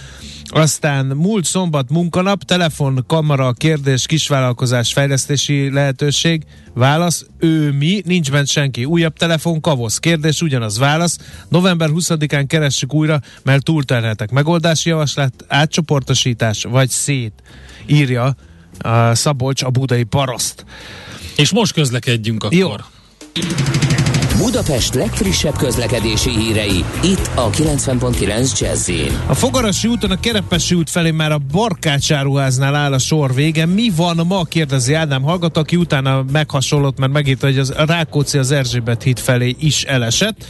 Aztán múlt szombat munkanap, telefon, kamera, kérdés, kisvállalkozás, fejlesztési lehetőség. Válasz, ő mi, nincs bent senki. Újabb telefon, kavosz. Kérdés, ugyanaz. Válasz, november 20-án keressük újra, mert túlterheltek. Megoldási javaslat, átcsoportosítás, vagy szét, írja a Szabolcs, a budai paraszt. És most közlekedjünk akkor. Jó. Budapest legfrissebb közlekedési hírei, itt a 90.9 jazz A Fogarasi úton a Kerepesi út felé már a Barkácsáruháznál áll a sor vége. Mi van ma? kérdezi Ádám hallgató, aki utána meghasonlott, mert megírta, hogy az Rákóczi az Erzsébet híd felé is elesett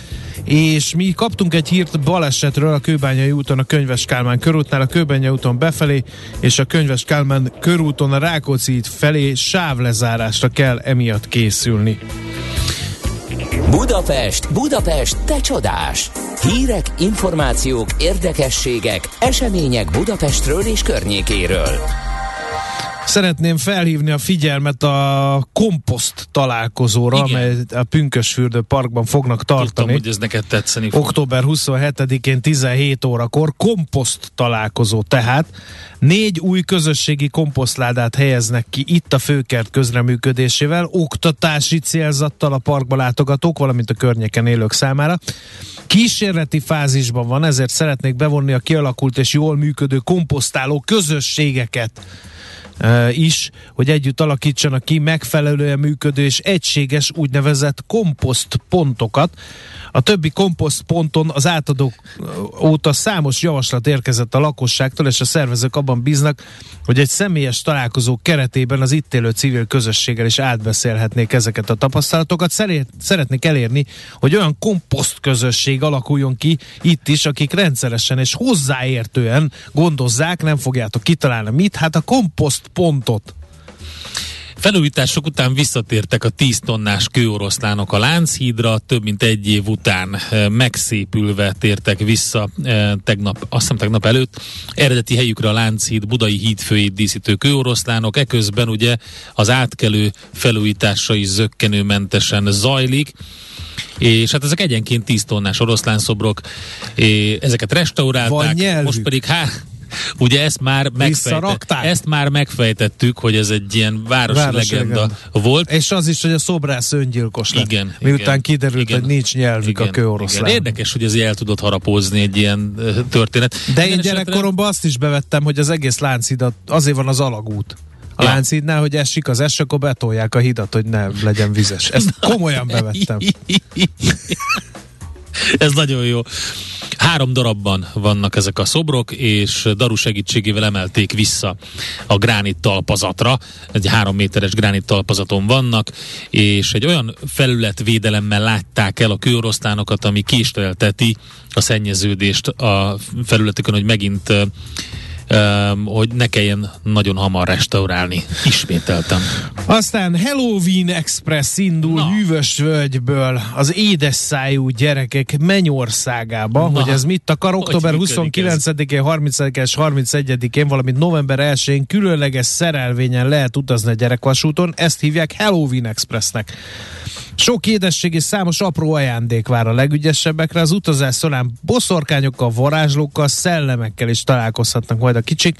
és mi kaptunk egy hírt balesetről a Kőbányai úton a Könyves Kálmán körútnál, a Kőbányai úton befelé, és a Könyves Kálmán körúton a Rákóczi felé sávlezárásra kell emiatt készülni. Budapest, Budapest, te csodás! Hírek, információk, érdekességek, események Budapestről és környékéről. Szeretném felhívni a figyelmet a komposzt találkozóra, Igen. amely a Pünkösfürdő Parkban fognak tartani. Tudtam, hogy ez neked tetszeni fog. Október 27-én 17 órakor komposzt találkozó. Tehát négy új közösségi komposztládát helyeznek ki itt a főkert közreműködésével, oktatási célzattal a parkba látogatók, valamint a környéken élők számára. Kísérleti fázisban van, ezért szeretnék bevonni a kialakult és jól működő komposztáló közösségeket is, hogy együtt alakítsanak ki megfelelően működő és egységes úgynevezett komposztpontokat, a többi komposztponton az átadók óta számos javaslat érkezett a lakosságtól, és a szervezők abban bíznak, hogy egy személyes találkozó keretében az itt élő civil közösséggel is átbeszélhetnék ezeket a tapasztalatokat. Szeretnék elérni, hogy olyan komposzt közösség alakuljon ki itt is, akik rendszeresen és hozzáértően gondozzák, nem fogjátok kitalálni mit, hát a komposztpontot. Felújítások után visszatértek a 10 tonnás kőoroszlánok a Lánchídra, több mint egy év után eh, megszépülve tértek vissza eh, tegnap, azt hiszem tegnap előtt, eredeti helyükre a Lánchíd budai hídfőjét díszítő kőoroszlánok, eközben ugye az átkelő felújítása is zöggenőmentesen zajlik, és hát ezek egyenként 10 tonnás oroszlánszobrok, ezeket restaurálták, most pedig hát Ugye ezt már, megfejtett, ezt már megfejtettük, hogy ez egy ilyen városi, városi legenda, legenda volt. És az is, hogy a szobrász öngyilkos lett. Igen. Miután igen, kiderült, igen, hogy nincs nyelvük igen, a kőoroszlán. Igen. Érdekes, hogy ez el tudott harapózni egy ilyen történet. De én gyerekkoromban azt is bevettem, hogy az egész láncidat azért van az alagút a ja. Lánchídnál, hogy esik az es, akkor betolják a hidat, hogy ne legyen vizes. Ezt komolyan bevettem. Ez nagyon jó. Három darabban vannak ezek a szobrok, és Daru segítségével emelték vissza a gránit talpazatra. Egy három méteres gránit talpazaton vannak, és egy olyan felületvédelemmel látták el a kőorosztánokat, ami késtelteti a szennyeződést a felületeken, hogy megint hogy ne kelljen nagyon hamar restaurálni. Ismételtem. Aztán Halloween Express indul Na. Hűvös völgyből az édes szájú gyerekek mennyországába, Na. hogy ez mit akar. Október 29-én, 30-án és 31-én, valamint november 1-én különleges szerelvényen lehet utazni a gyerekvasúton. Ezt hívják Halloween Expressnek. Sok édesség és számos apró ajándék vár a legügyesebbekre. Az utazás során boszorkányokkal, varázslókkal, szellemekkel is találkozhatnak majd a kicsik.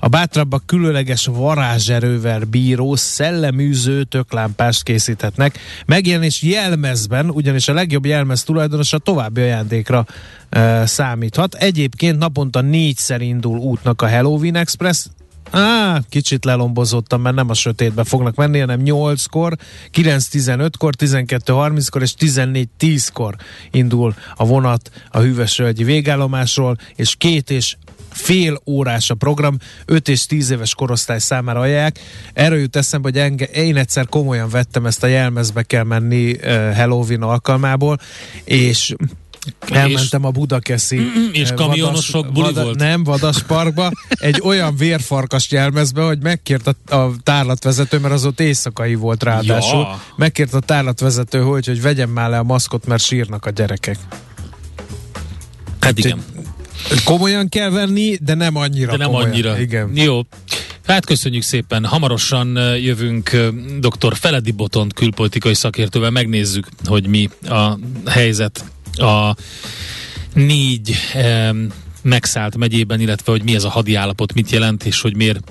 A bátrabbak különleges varázserővel bíró szelleműző töklámpást készíthetnek. Megjelenés jelmezben, ugyanis a legjobb jelmez tulajdonosa további ajándékra e, számíthat. Egyébként naponta négyszer indul útnak a Halloween Express, Á, kicsit lelombozottam, mert nem a sötétbe fognak menni, hanem 8-kor, 9-15-kor, 12-30-kor és 14-10-kor indul a vonat a Hűvösölgyi végállomásról, és két és fél órás a program, 5 és 10 éves korosztály számára ajánlják. Erről jut eszembe, hogy enge, én egyszer komolyan vettem ezt a jelmezbe kell menni uh, Halloween alkalmából, és Elmentem a Budakeszi és eh, kamionosok vadas, buli vada, volt? Nem, Vadasparkba, egy olyan vérfarkas jelmezbe, hogy megkért a, a tárlatvezető, mert az ott éjszakai volt ráadásul, ja. megkért a tárlatvezető, hogy, hogy vegyem már le a maszkot, mert sírnak a gyerekek. Hát igen. Komolyan kell venni, de nem annyira De nem komolyan. annyira. Igen. Jó. Hát köszönjük szépen. Hamarosan eh, jövünk eh, dr. Feledi Botont külpolitikai szakértővel, megnézzük, hogy mi a helyzet a négy megszállt megyében, illetve hogy mi ez a hadi állapot, mit jelent, és hogy miért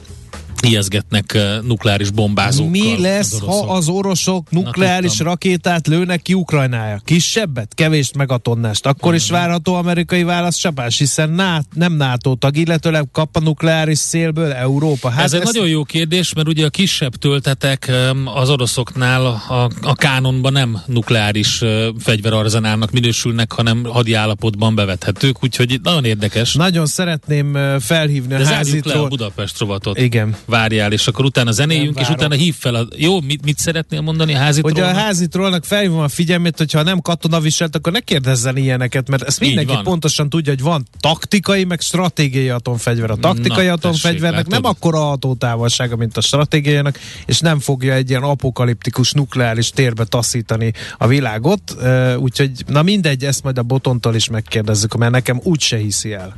ijeszgetnek nukleáris bombázókkal. Mi lesz, az ha az oroszok nukleáris Na, rakétát lőnek ki Ukrajnája? Kisebbet? Kevés megatonnást. Akkor is várható amerikai válasz csapás, hiszen nát, nem NATO tag, illetőleg kap a nukleáris szélből Európa. Hát Ez egy nagyon jó kérdés, mert ugye a kisebb töltetek az oroszoknál a, a kánonban nem nukleáris fegyverarzenálnak minősülnek, hanem hadi állapotban bevethetők, úgyhogy nagyon érdekes. Nagyon szeretném felhívni De a házitról. le a Budapest rovatot. Igen várjál, és akkor utána zenéljünk, és utána hív fel. A... Jó, mit, mit szeretnél mondani a házi Hogy a házi trollnak felhívom a figyelmét, hogyha nem katonaviselt, akkor ne kérdezzen ilyeneket, mert ezt mindenki pontosan tudja, hogy van taktikai, meg stratégiai atomfegyver. A taktikai Na, atomfegyvernek tessék, nem akkora hatótávolsága, mint a stratégiainak, és nem fogja egy ilyen apokaliptikus nukleáris térbe taszítani a világot. Úgyhogy, na mindegy, ezt majd a botontól is megkérdezzük, mert nekem úgyse hiszi el.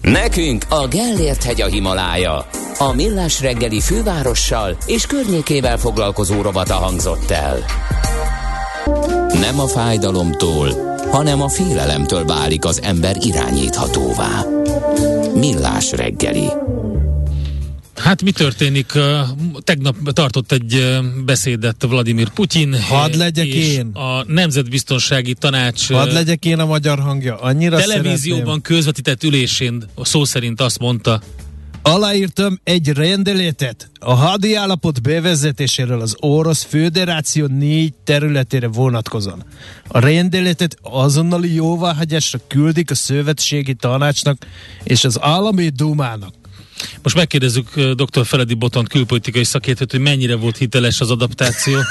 Nekünk a Gellért hegy a Himalája. A Millás reggeli fővárossal és környékével foglalkozó robata hangzott el. Nem a fájdalomtól, hanem a félelemtől válik az ember irányíthatóvá. Millás reggeli. Hát mi történik? Tegnap tartott egy beszédet Vladimir Putyin. Hadd legyek én. A Nemzetbiztonsági Tanács. Hadd legyek én a magyar hangja. Annyira televízióban szeretném. közvetített ülésén szó szerint azt mondta, Aláírtam egy rendeletet a hadi állapot bevezetéséről az Orosz Föderáció négy területére vonatkozóan. A rendeletet azonnali jóváhagyásra küldik a szövetségi tanácsnak és az állami dumának. Most megkérdezzük dr. Feledi Botont külpolitikai szakértőt, hogy mennyire volt hiteles az adaptáció.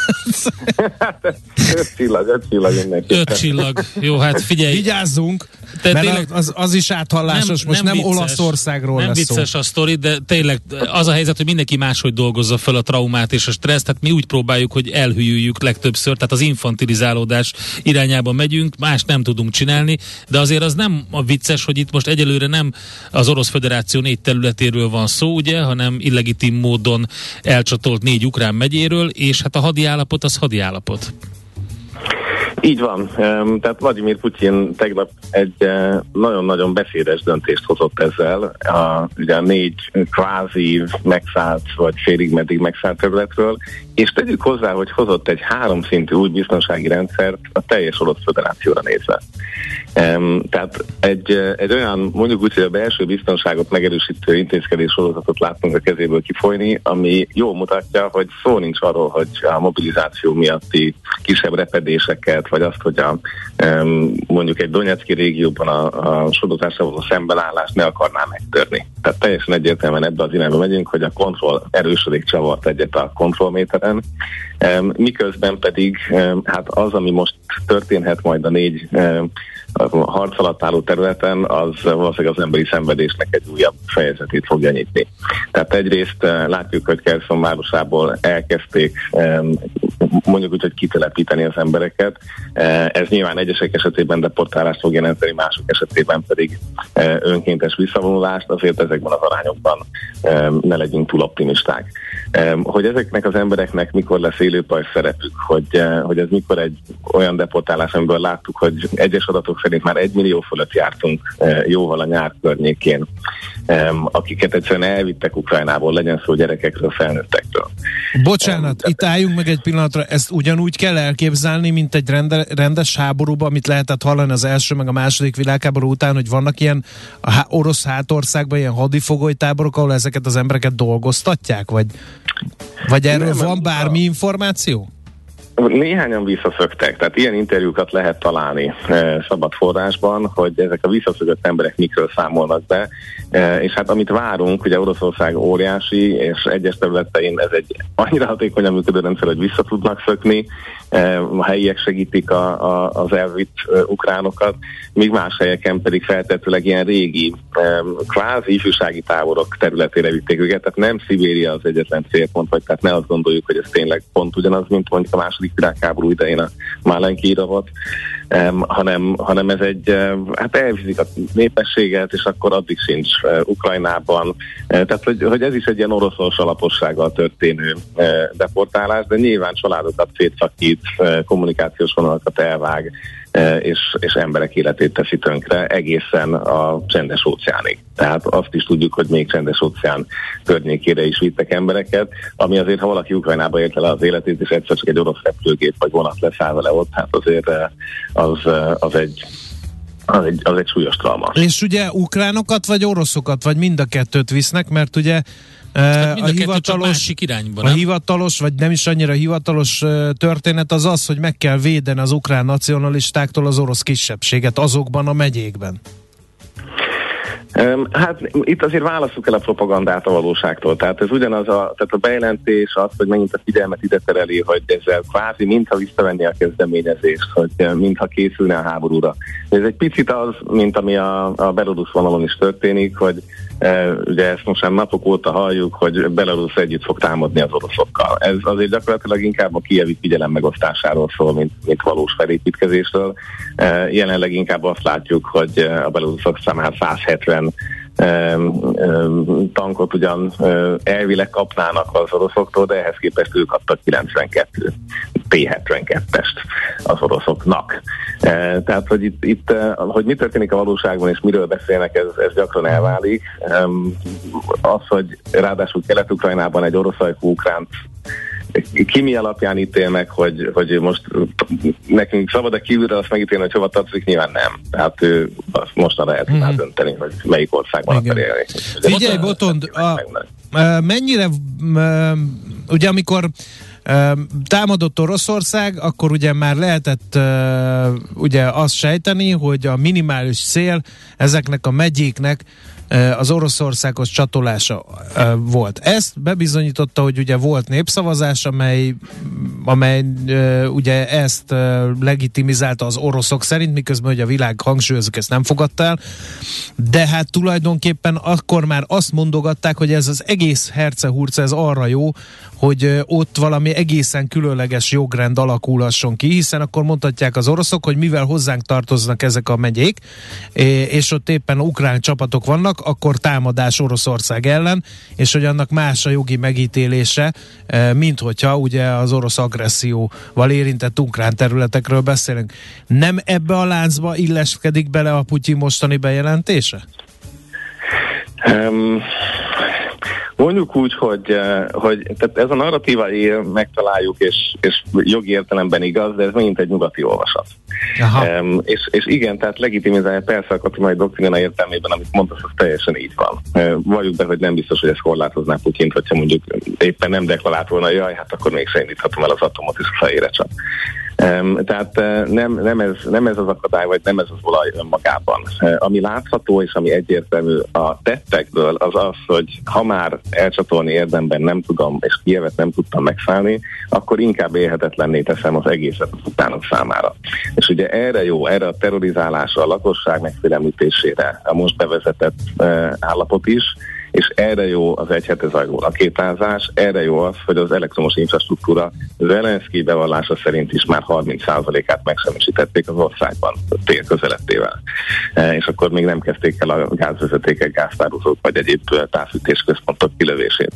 öt csillag, öt csillag Öt csillag. Jó, hát figyelj. Vigyázzunk, de mert tényleg, az, az is áthallásos, nem, most nem, nem vicces, Olaszországról Nem lesz vicces szó. a sztori, de tényleg az a helyzet, hogy mindenki máshogy dolgozza fel a traumát és a stressz, tehát mi úgy próbáljuk, hogy elhűljük legtöbbször, tehát az infantilizálódás irányába megyünk, más nem tudunk csinálni, de azért az nem a vicces, hogy itt most egyelőre nem az Orosz Föderáció négy területéről van szó, ugye, hanem illegitim módon elcsatolt négy ukrán megyéről, és hát a hadi állapot az hadi állapot. Így van. Tehát Vladimir Putyin tegnap egy eh, nagyon-nagyon beszédes döntést hozott ezzel. A, ugye a négy kvázi megszállt, vagy félig meddig megszállt területről, és tegyük hozzá, hogy hozott egy háromszintű új biztonsági rendszert a teljes orosz föderációra nézve. Um, tehát egy, egy olyan, mondjuk úgy, hogy a belső biztonságot megerősítő intézkedés sorozatot láttunk a kezéből kifolyni, ami jól mutatja, hogy szó nincs arról, hogy a mobilizáció miatti kisebb repedéseket, vagy azt, hogy a, um, mondjuk egy Donetszki régióban a, a sodotásra való szembenállást ne akarná megtörni. Tehát teljesen egyértelműen ebbe az irányba megyünk, hogy a kontroll erősödik csavart egyet a kontrollméteren, um, miközben pedig hát az, ami most történhet majd a négy harc alatt álló területen, az valószínűleg az emberi szenvedésnek egy újabb fejezetét fogja nyitni. Tehát egyrészt látjuk, hogy Kerszon városából elkezdték mondjuk úgy, hogy kitelepíteni az embereket. Eh, ez nyilván egyesek esetében deportálást fog jelenteni, mások esetében pedig eh, önkéntes visszavonulást, azért ezekben az arányokban ne legyünk túl optimisták. Hogy ezeknek az embereknek mikor lesz élőpaj szerepük, hogy, hogy ez mikor egy olyan deportálás, amiből láttuk, hogy egyes adatok szerint már egy millió fölött jártunk jóval a nyár környékén, akiket egyszerűen elvittek Ukrajnából, legyen szó gyerekekről, felnőttekről. Bocsánat, itt álljunk meg egy pillanatra, ezt ugyanúgy kell elképzelni, mint egy rende, rendes háborúban, amit lehetett hallani az első meg a második világháború után, hogy vannak ilyen a há- orosz hátországban ilyen hadifogolytáborok, ahol ezeket az embereket dolgoztatják, vagy, vagy erről Nem, van bármi információ? Néhányan visszaszöktek, tehát ilyen interjúkat lehet találni e, szabad forrásban, hogy ezek a visszaszökött emberek mikről számolnak be, e, és hát amit várunk, ugye Oroszország óriási, és egyes területein ez egy annyira hatékonyan működő rendszer, hogy vissza tudnak szökni, e, a helyiek segítik a, a, az elvitt e, ukránokat, míg más helyeken pedig feltetőleg ilyen régi, e, kvázi ifjúsági táborok területére vitték őket, tehát nem Szibéria az egyetlen célpont, vagy tehát ne azt gondoljuk, hogy ez tényleg pont ugyanaz, mint mondjuk a második világháború idején a Málenki iravat, um, hanem, hanem ez egy, um, hát elviszik a népességet, és akkor addig sincs uh, Ukrajnában. Uh, tehát, hogy, hogy ez is egy ilyen oroszos alapossággal történő uh, deportálás, de nyilván családokat szétszakít, uh, kommunikációs vonalakat elvág, és, és emberek életét teszi tönkre egészen a csendes óceánig. Tehát azt is tudjuk, hogy még csendes óceán környékére is vittek embereket, ami azért, ha valaki Ukrajnába érte le az életét, és egyszer csak egy orosz repülőgép vagy vonat leszáll vele ott, hát azért az, az egy az egy, az egy súlyos trauma. És ugye ukránokat vagy oroszokat, vagy mind a kettőt visznek, mert ugye Hát a, hivatalos, irányba, a hivatalos, vagy nem is annyira hivatalos történet az az, hogy meg kell védeni az ukrán nacionalistáktól az orosz kisebbséget azokban a megyékben. Hát itt azért válaszuk el a propagandát a valóságtól. Tehát ez ugyanaz a, tehát a bejelentés az, hogy megint a figyelmet ide tereli, hogy ezzel kvázi mintha visszavenni a kezdeményezést, hogy mintha készülne a háborúra. Ez egy picit az, mint ami a, a Belarus vonalon is történik, hogy ugye ezt most már napok óta halljuk, hogy Belarus együtt fog támadni az oroszokkal. Ez azért gyakorlatilag inkább a kievi figyelem megosztásáról szól, mint, mint valós felépítkezésről. E, jelenleg inkább azt látjuk, hogy a belarusok számára 170 tankot ugyan elvileg kapnának az oroszoktól, de ehhez képest ők kaptak 92 P-72-est az oroszoknak. Tehát, hogy itt, itt, hogy mi történik a valóságban és miről beszélnek, ez, ez gyakran elválik. Az, hogy ráadásul Kelet-Ukrajnában egy orosz ukránt ki mi alapján ítél meg, hogy, hogy most nekünk szabad-e kívülre azt megítélni, hogy hova tartozik, nyilván nem. Tehát ő azt mostanra lehet mm-hmm. dönteni, hogy melyik országban akar élni. Figyelj, Botond, a, a, mennyire, ugye amikor támadott Oroszország, akkor ugye már lehetett uh, ugye azt sejteni, hogy a minimális cél ezeknek a megyéknek az Oroszországhoz csatolása volt. Ezt bebizonyította, hogy ugye volt népszavazás, amely, amely ugye ezt legitimizálta az oroszok szerint, miközben hogy a világ hangsúlyozok, ezt nem fogadta el, de hát tulajdonképpen akkor már azt mondogatták, hogy ez az egész hercehurca, ez arra jó, hogy ott valami egészen különleges jogrend alakulhasson ki, hiszen akkor mondhatják az oroszok, hogy mivel hozzánk tartoznak ezek a megyék, és ott éppen ukrán csapatok vannak, akkor támadás Oroszország ellen, és hogy annak más a jogi megítélése, mint hogyha ugye az orosz agresszióval érintett ukrán területekről beszélünk. Nem ebbe a láncba illeskedik bele a Putyin mostani bejelentése? Um, Mondjuk úgy, hogy, eh, hogy tehát ez a narratíva él, megtaláljuk, és, és jogi értelemben igaz, de ez megint egy nyugati olvasat. Um, és, és igen, tehát legitimizálja persze a katonai doktrina értelmében, amit mondtasz, az teljesen így van. Uh, valljuk be, hogy nem biztos, hogy ez korlátozná Putyint, hogyha mondjuk éppen nem deklarált volna, jaj, hát akkor még indíthatom el az atomot, és a fejére csak. Tehát uh, nem, nem, ez, nem ez az akadály, vagy nem ez az olaj önmagában. Uh, ami látható és ami egyértelmű a tettekből, az az, hogy ha már elcsatolni érdemben nem tudom, és Kievet nem tudtam megszállni, akkor inkább élhetetlenné teszem az egészet az utánok számára. És ugye erre jó, erre a terrorizálásra, a lakosság megfélemlítésére a most bevezetett uh, állapot is, és erre jó az egy hete zajló rakétázás, erre jó az, hogy az elektromos infrastruktúra Zelenszky bevallása szerint is már 30%-át megsemmisítették az országban tél közelettével. E, és akkor még nem kezdték el a gázvezetékek, gáztározók vagy egyéb távfűtésközpontok kilövését.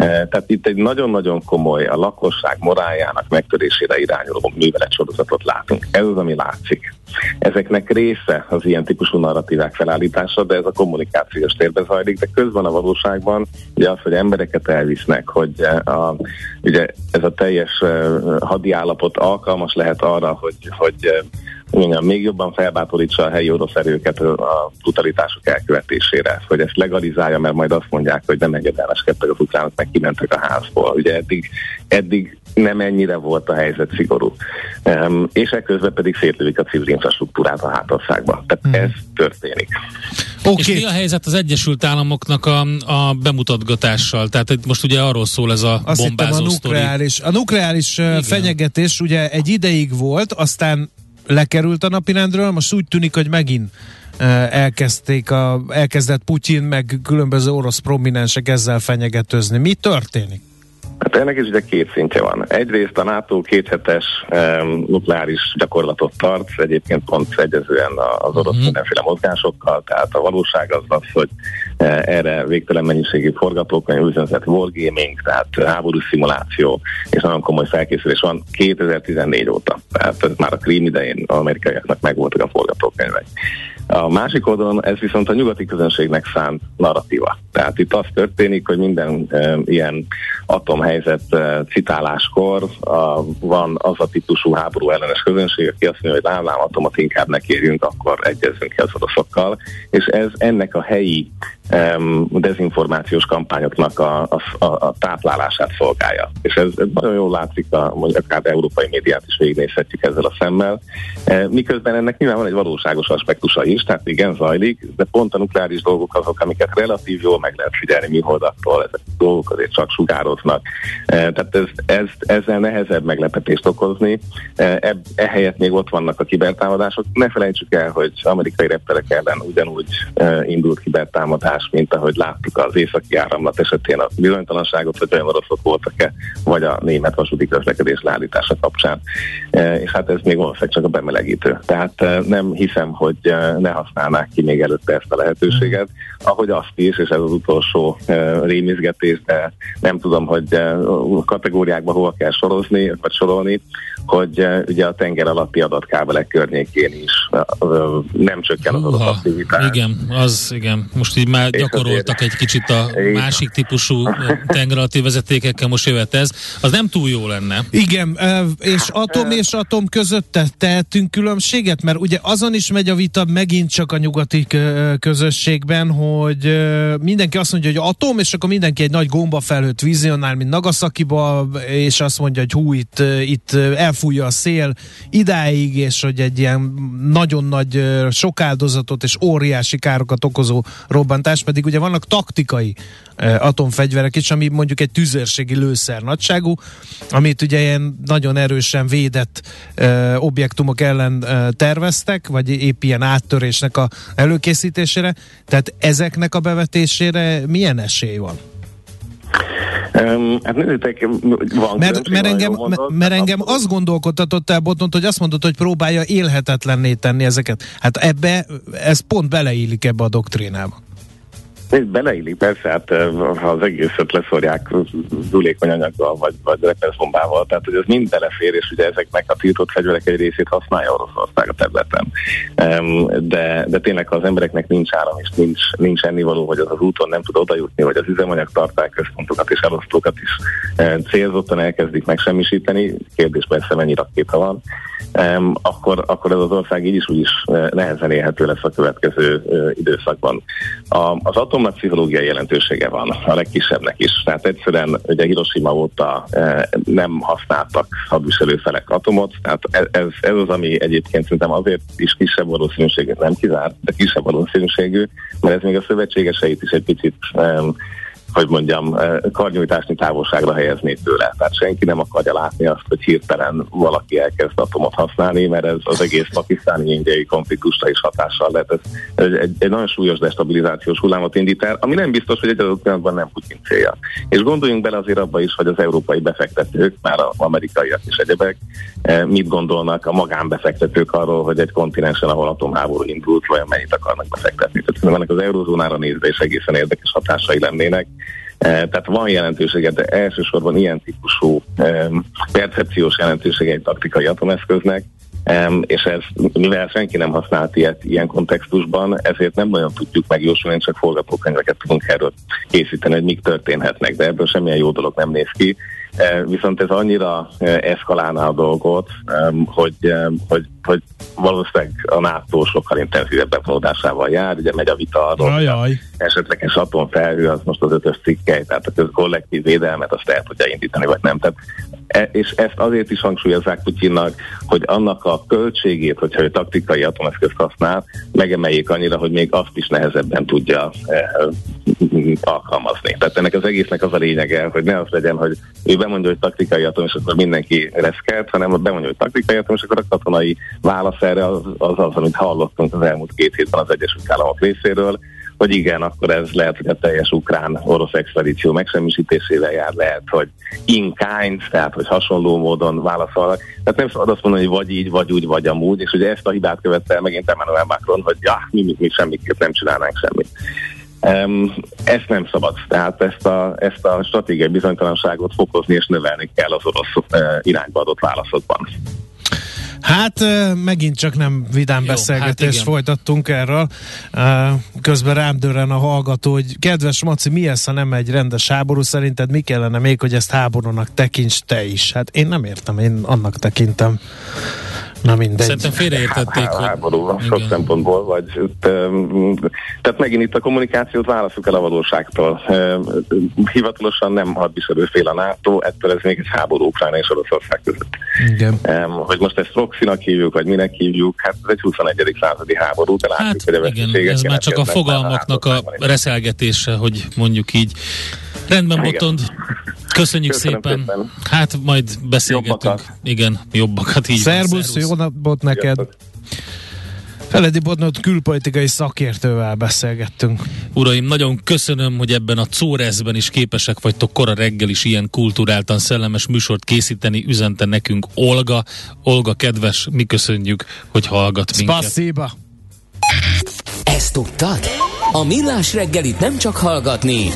E, tehát itt egy nagyon-nagyon komoly a lakosság moráljának megtörésére irányuló művelet látunk. Ez az, ami látszik. Ezeknek része az ilyen típusú narratívák felállítása, de ez a kommunikációs térbe zajlik, de közben a valóságban ugye az, hogy embereket elvisznek, hogy a, ugye ez a teljes hadi állapot alkalmas lehet arra, hogy, hogy mondjam, még jobban felbátorítsa a helyi orosz erőket a brutalitások elkövetésére, hogy ezt legalizálja, mert majd azt mondják, hogy nem engedelmeskedtek az ukránok, meg kimentek a házból. Ugye eddig, eddig nem ennyire volt a helyzet szigorú. Um, és ekközben pedig szétlövik a civil infrastruktúrát a hátországban. Tehát hmm. ez történik. Okay. És mi a helyzet az Egyesült Államoknak a, a bemutatgatással? Tehát most ugye arról szól ez a Azt bombázó a nukleáris, a nukleáris Igen. fenyegetés ugye egy ideig volt, aztán lekerült a napirendről, most úgy tűnik, hogy megint elkezdték a, elkezdett Putyin, meg különböző orosz prominensek ezzel fenyegetőzni. Mi történik? Hát ennek is ugye két szintje van. Egyrészt a NATO kéthetes um, nukleáris gyakorlatot tart, egyébként pont egyezően az orosz uh-huh. mindenféle mozgásokkal, tehát a valóság az az, hogy uh, erre végtelen mennyiségű forgatókönyv, úgynevezett wargaming, tehát háború szimuláció, és nagyon komoly felkészülés van 2014 óta. Tehát ez már a krím idején amerikaiaknak megvoltak a forgatókönyvek. A másik oldalon ez viszont a nyugati közönségnek szánt narratíva. Tehát itt az történik, hogy minden e, ilyen atomhelyzet e, citáláskor a, van az a típusú háború ellenes közönség, aki azt mondja, hogy lámlám atomot inkább ne kérjünk, akkor egyezünk ki az oroszokkal. És ez ennek a helyi um, dezinformációs kampányoknak a, a, a, a táplálását szolgálja. És ez, ez nagyon jól látszik, a, mondjuk akár európai médiát is végignézhetjük ezzel a szemmel. E, miközben ennek nyilván van egy valóságos aspektusa is, tehát igen, zajlik, de pont a nukleáris dolgok azok, amiket relatív jól meg lehet figyelni műholdaktól, ezek a dolgok azért csak sugároznak. E, tehát ez, ez, ezzel nehezebb meglepetést okozni. E, ehelyett még ott vannak a kibertámadások. Ne felejtsük el, hogy amerikai repterek ellen ugyanúgy e, indult kibertámadás, mint ahogy láttuk az északi áramlat esetén a bizonytalanságot, hogy olyan oroszok voltak-e, vagy a német vasúti közlekedés leállítása kapcsán. E, és hát ez még valószínűleg csak a bemelegítő. Tehát e, nem hiszem, hogy e, ne használnák ki még előtte ezt a lehetőséget, ahogy azt is, és ez az utolsó rémizgetés, de nem tudom, hogy kategóriákba hova kell sorozni, vagy sorolni, hogy ugye a tenger alatti adatkábelek környékén is nem csökken az adatactivitás. Igen, az igen. Most így már gyakoroltak egy kicsit a másik típusú tengeralatti vezetékekkel, most jöhet ez. Az nem túl jó lenne. Igen, és atom és atom között tehetünk különbséget, mert ugye azon is megy a vita megint csak a nyugati közösségben, hogy mindenki azt mondja, hogy atom, és akkor mindenki egy nagy gomba felhőtt vizionál, mint Nagasakiba, és azt mondja, hogy hú, itt, itt elfújja a szél idáig, és hogy egy ilyen nagyon nagy, sok áldozatot és óriási károkat okozó robbantás, pedig ugye vannak taktikai atomfegyverek is, ami mondjuk egy tüzérségi lőszer nagyságú, amit ugye ilyen nagyon erősen védett objektumok ellen terveztek, vagy épp ilyen áttörésnek a előkészítésére. Tehát ezeknek a bevetésére milyen esély van? Um, hát nézzétek, van mert, mert engem, mondod, mert engem azt gondolkodtatott el Botont, hogy azt mondod, hogy próbálja élhetetlenné tenni ezeket. Hát ebbe, ez pont beleillik ebbe a doktrínába. Beleillik persze, hát ha az egészet leszorják zulékony anyaggal, vagy, vagy repeszbombával, tehát hogy ez mind belefér, és ugye ezeknek a tiltott fegyverek egy részét használja Oroszország a területen. De, de tényleg, ha az embereknek nincs áram, és nincs, nincs ennivaló, vagy az az úton nem tud odajutni, vagy az üzemanyag tartály központokat és elosztókat is célzottan elkezdik megsemmisíteni, kérdés persze mennyi rakéta van, akkor, akkor ez az ország így is úgy is nehezen élhető lesz a következő időszakban. A, az atom atomnak pszichológiai jelentősége van, a legkisebbnek is. Tehát egyszerűen ugye Hiroshima óta e, nem használtak hadviselőfelek atomot, tehát ez, ez, az, ami egyébként szerintem azért is kisebb valószínűséget nem kizárt, de kisebb valószínűségű, mert ez még a szövetségeseit is egy picit hogy mondjam, eh, karnyújtásni távolságra helyezni tőle. Tehát senki nem akarja látni azt, hogy hirtelen valaki elkezd atomot használni, mert ez az egész pakisztáni indiai konfliktusra is hatással lehet. Ez egy, egy, egy nagyon súlyos destabilizációs hullámot indít el, ami nem biztos, hogy egy adott pillanatban nem Putin célja. És gondoljunk bele azért abba is, hogy az európai befektetők, már az amerikaiak és egyebek, eh, mit gondolnak a magánbefektetők arról, hogy egy kontinensen, ahol atomháború indult, vajon mennyit akarnak befektetni. Tehát ennek az eurozónára nézve is egészen érdekes hatásai lennének. Eh, tehát van jelentősége, de elsősorban ilyen típusú percepciós jelentősége egy taktikai atomeszköznek, és ez, mivel senki nem használt ilyet ilyen kontextusban, ezért nem nagyon tudjuk megjósolni, csak forgatókönyveket tudunk erről készíteni, hogy mik történhetnek, de ebből semmilyen jó dolog nem néz ki. Eh, viszont ez annyira eh, eszkalálná a dolgot, hogy, hogy, hogy valószínűleg a NATO sokkal intenzívebb bevonódásával jár, ugye megy a vita arról, Ajaj. esetleges atomfelhő, az most az ötös cikkely, tehát a kollektív védelmet azt el tudja indítani, vagy nem. Tehát E, és ezt azért is hangsúlyozzák Putyinnak, hogy annak a költségét, hogyha ő taktikai atomeszközt használ, megemeljék annyira, hogy még azt is nehezebben tudja e, alkalmazni. Tehát ennek az egésznek az a lényege, hogy ne az legyen, hogy ő bemondja, hogy taktikai atom, és akkor mindenki reszkelt, hanem bemondja, hogy taktikai atom, és akkor a katonai válasz erre az az, az amit hallottunk az elmúlt két hétben az Egyesült Államok részéről, hogy igen, akkor ez lehet, hogy a teljes ukrán-orosz expedíció megsemmisítésével jár, lehet, hogy in kind, tehát hogy hasonló módon válaszolnak. Tehát nem szabad azt mondani, hogy vagy így, vagy úgy, vagy amúgy, és ugye ezt a hibát követte el megint Emmanuel Macron, hogy ja, mi, mi, mi semmiképp nem csinálnánk semmit. Um, ezt nem szabad, tehát ezt a, ezt a stratégiai bizonytalanságot fokozni és növelni kell az orosz uh, irányba adott válaszokban. Hát megint csak nem vidám Jó, beszélgetést hát folytattunk erről. Közben rám dörren a hallgató, hogy kedves Maci, mi ez, ha nem egy rendes háború? Szerinted mi kellene még, hogy ezt háborúnak tekints te is? Hát én nem értem, én annak tekintem. Na mindegy. Szerintem félreértették. Há, hogy... Háború, sok Igen. szempontból, vagy tehát megint itt a kommunikációt válaszuk el a valóságtól. Hivatalosan nem hadviselő fél a NATO, ettől ez még egy háború Ukrajna és Oroszország között. Igen. Hogy most ezt proxinak hívjuk, vagy minek hívjuk, hát ez egy 21. századi háború, de látjuk, hát, hogy a igen, ez már csak a fogalmaknak a, a reszelgetése, hogy mondjuk így. Rendben, Botond. Köszönjük Köszönöm szépen. szépen. Hát majd beszélgetünk. Jobbakat. Igen, jobbakat így. Szerbusz, jó napot neked. Feledi Bodnot külpolitikai szakértővel beszélgettünk. Uraim, nagyon köszönöm, hogy ebben a Córezben is képesek vagytok kora reggel is ilyen kulturáltan szellemes műsort készíteni, üzente nekünk Olga. Olga, kedves, mi köszönjük, hogy hallgat minket. Spasiba. Ezt tudtad? A Millás reggelit nem csak hallgatni,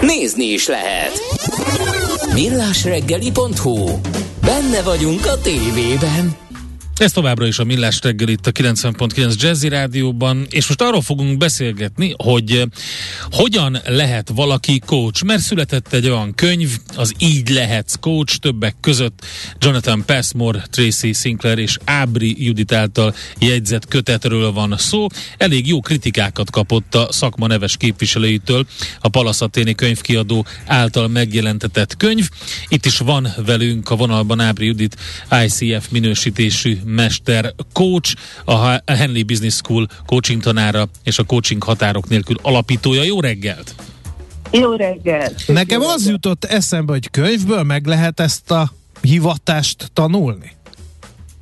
nézni is lehet. Millásreggeli.hu Benne vagyunk a tévében. Ez továbbra is a Millás reggel itt a 90.9 Jazzy Rádióban, és most arról fogunk beszélgetni, hogy eh, hogyan lehet valaki coach, mert született egy olyan könyv, az Így lehetsz coach, többek között Jonathan Passmore, Tracy Sinclair és Ábri Judit által jegyzett kötetről van szó. Elég jó kritikákat kapott a szakma neves képviselőitől a Palaszaténi könyvkiadó által megjelentetett könyv. Itt is van velünk a vonalban Ábri Judit, ICF minősítésű mester coach, a Henley Business School coaching tanára és a coaching határok nélkül alapítója. Jó reggelt! Jó reggelt! Nekem az jutott eszembe, hogy könyvből meg lehet ezt a hivatást tanulni?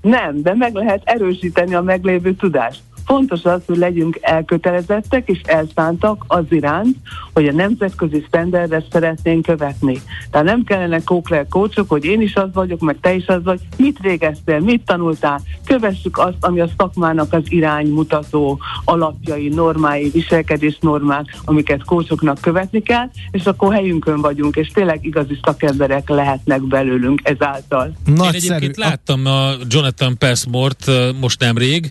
Nem, de meg lehet erősíteni a meglévő tudást. Fontos az, hogy legyünk elkötelezettek és elszántak az iránt, hogy a nemzetközi standardet szeretnénk követni. Tehát nem kellene kókler kócsok, hogy én is az vagyok, meg te is az vagy. Mit végeztél, mit tanultál? Kövessük azt, ami a szakmának az iránymutató alapjai, normái, viselkedés normák, amiket kócsoknak követni kell, és akkor helyünkön vagyunk, és tényleg igazi szakemberek lehetnek belőlünk ezáltal. Nagyszerű. Én egyébként láttam a Jonathan Passmore-t most nemrég,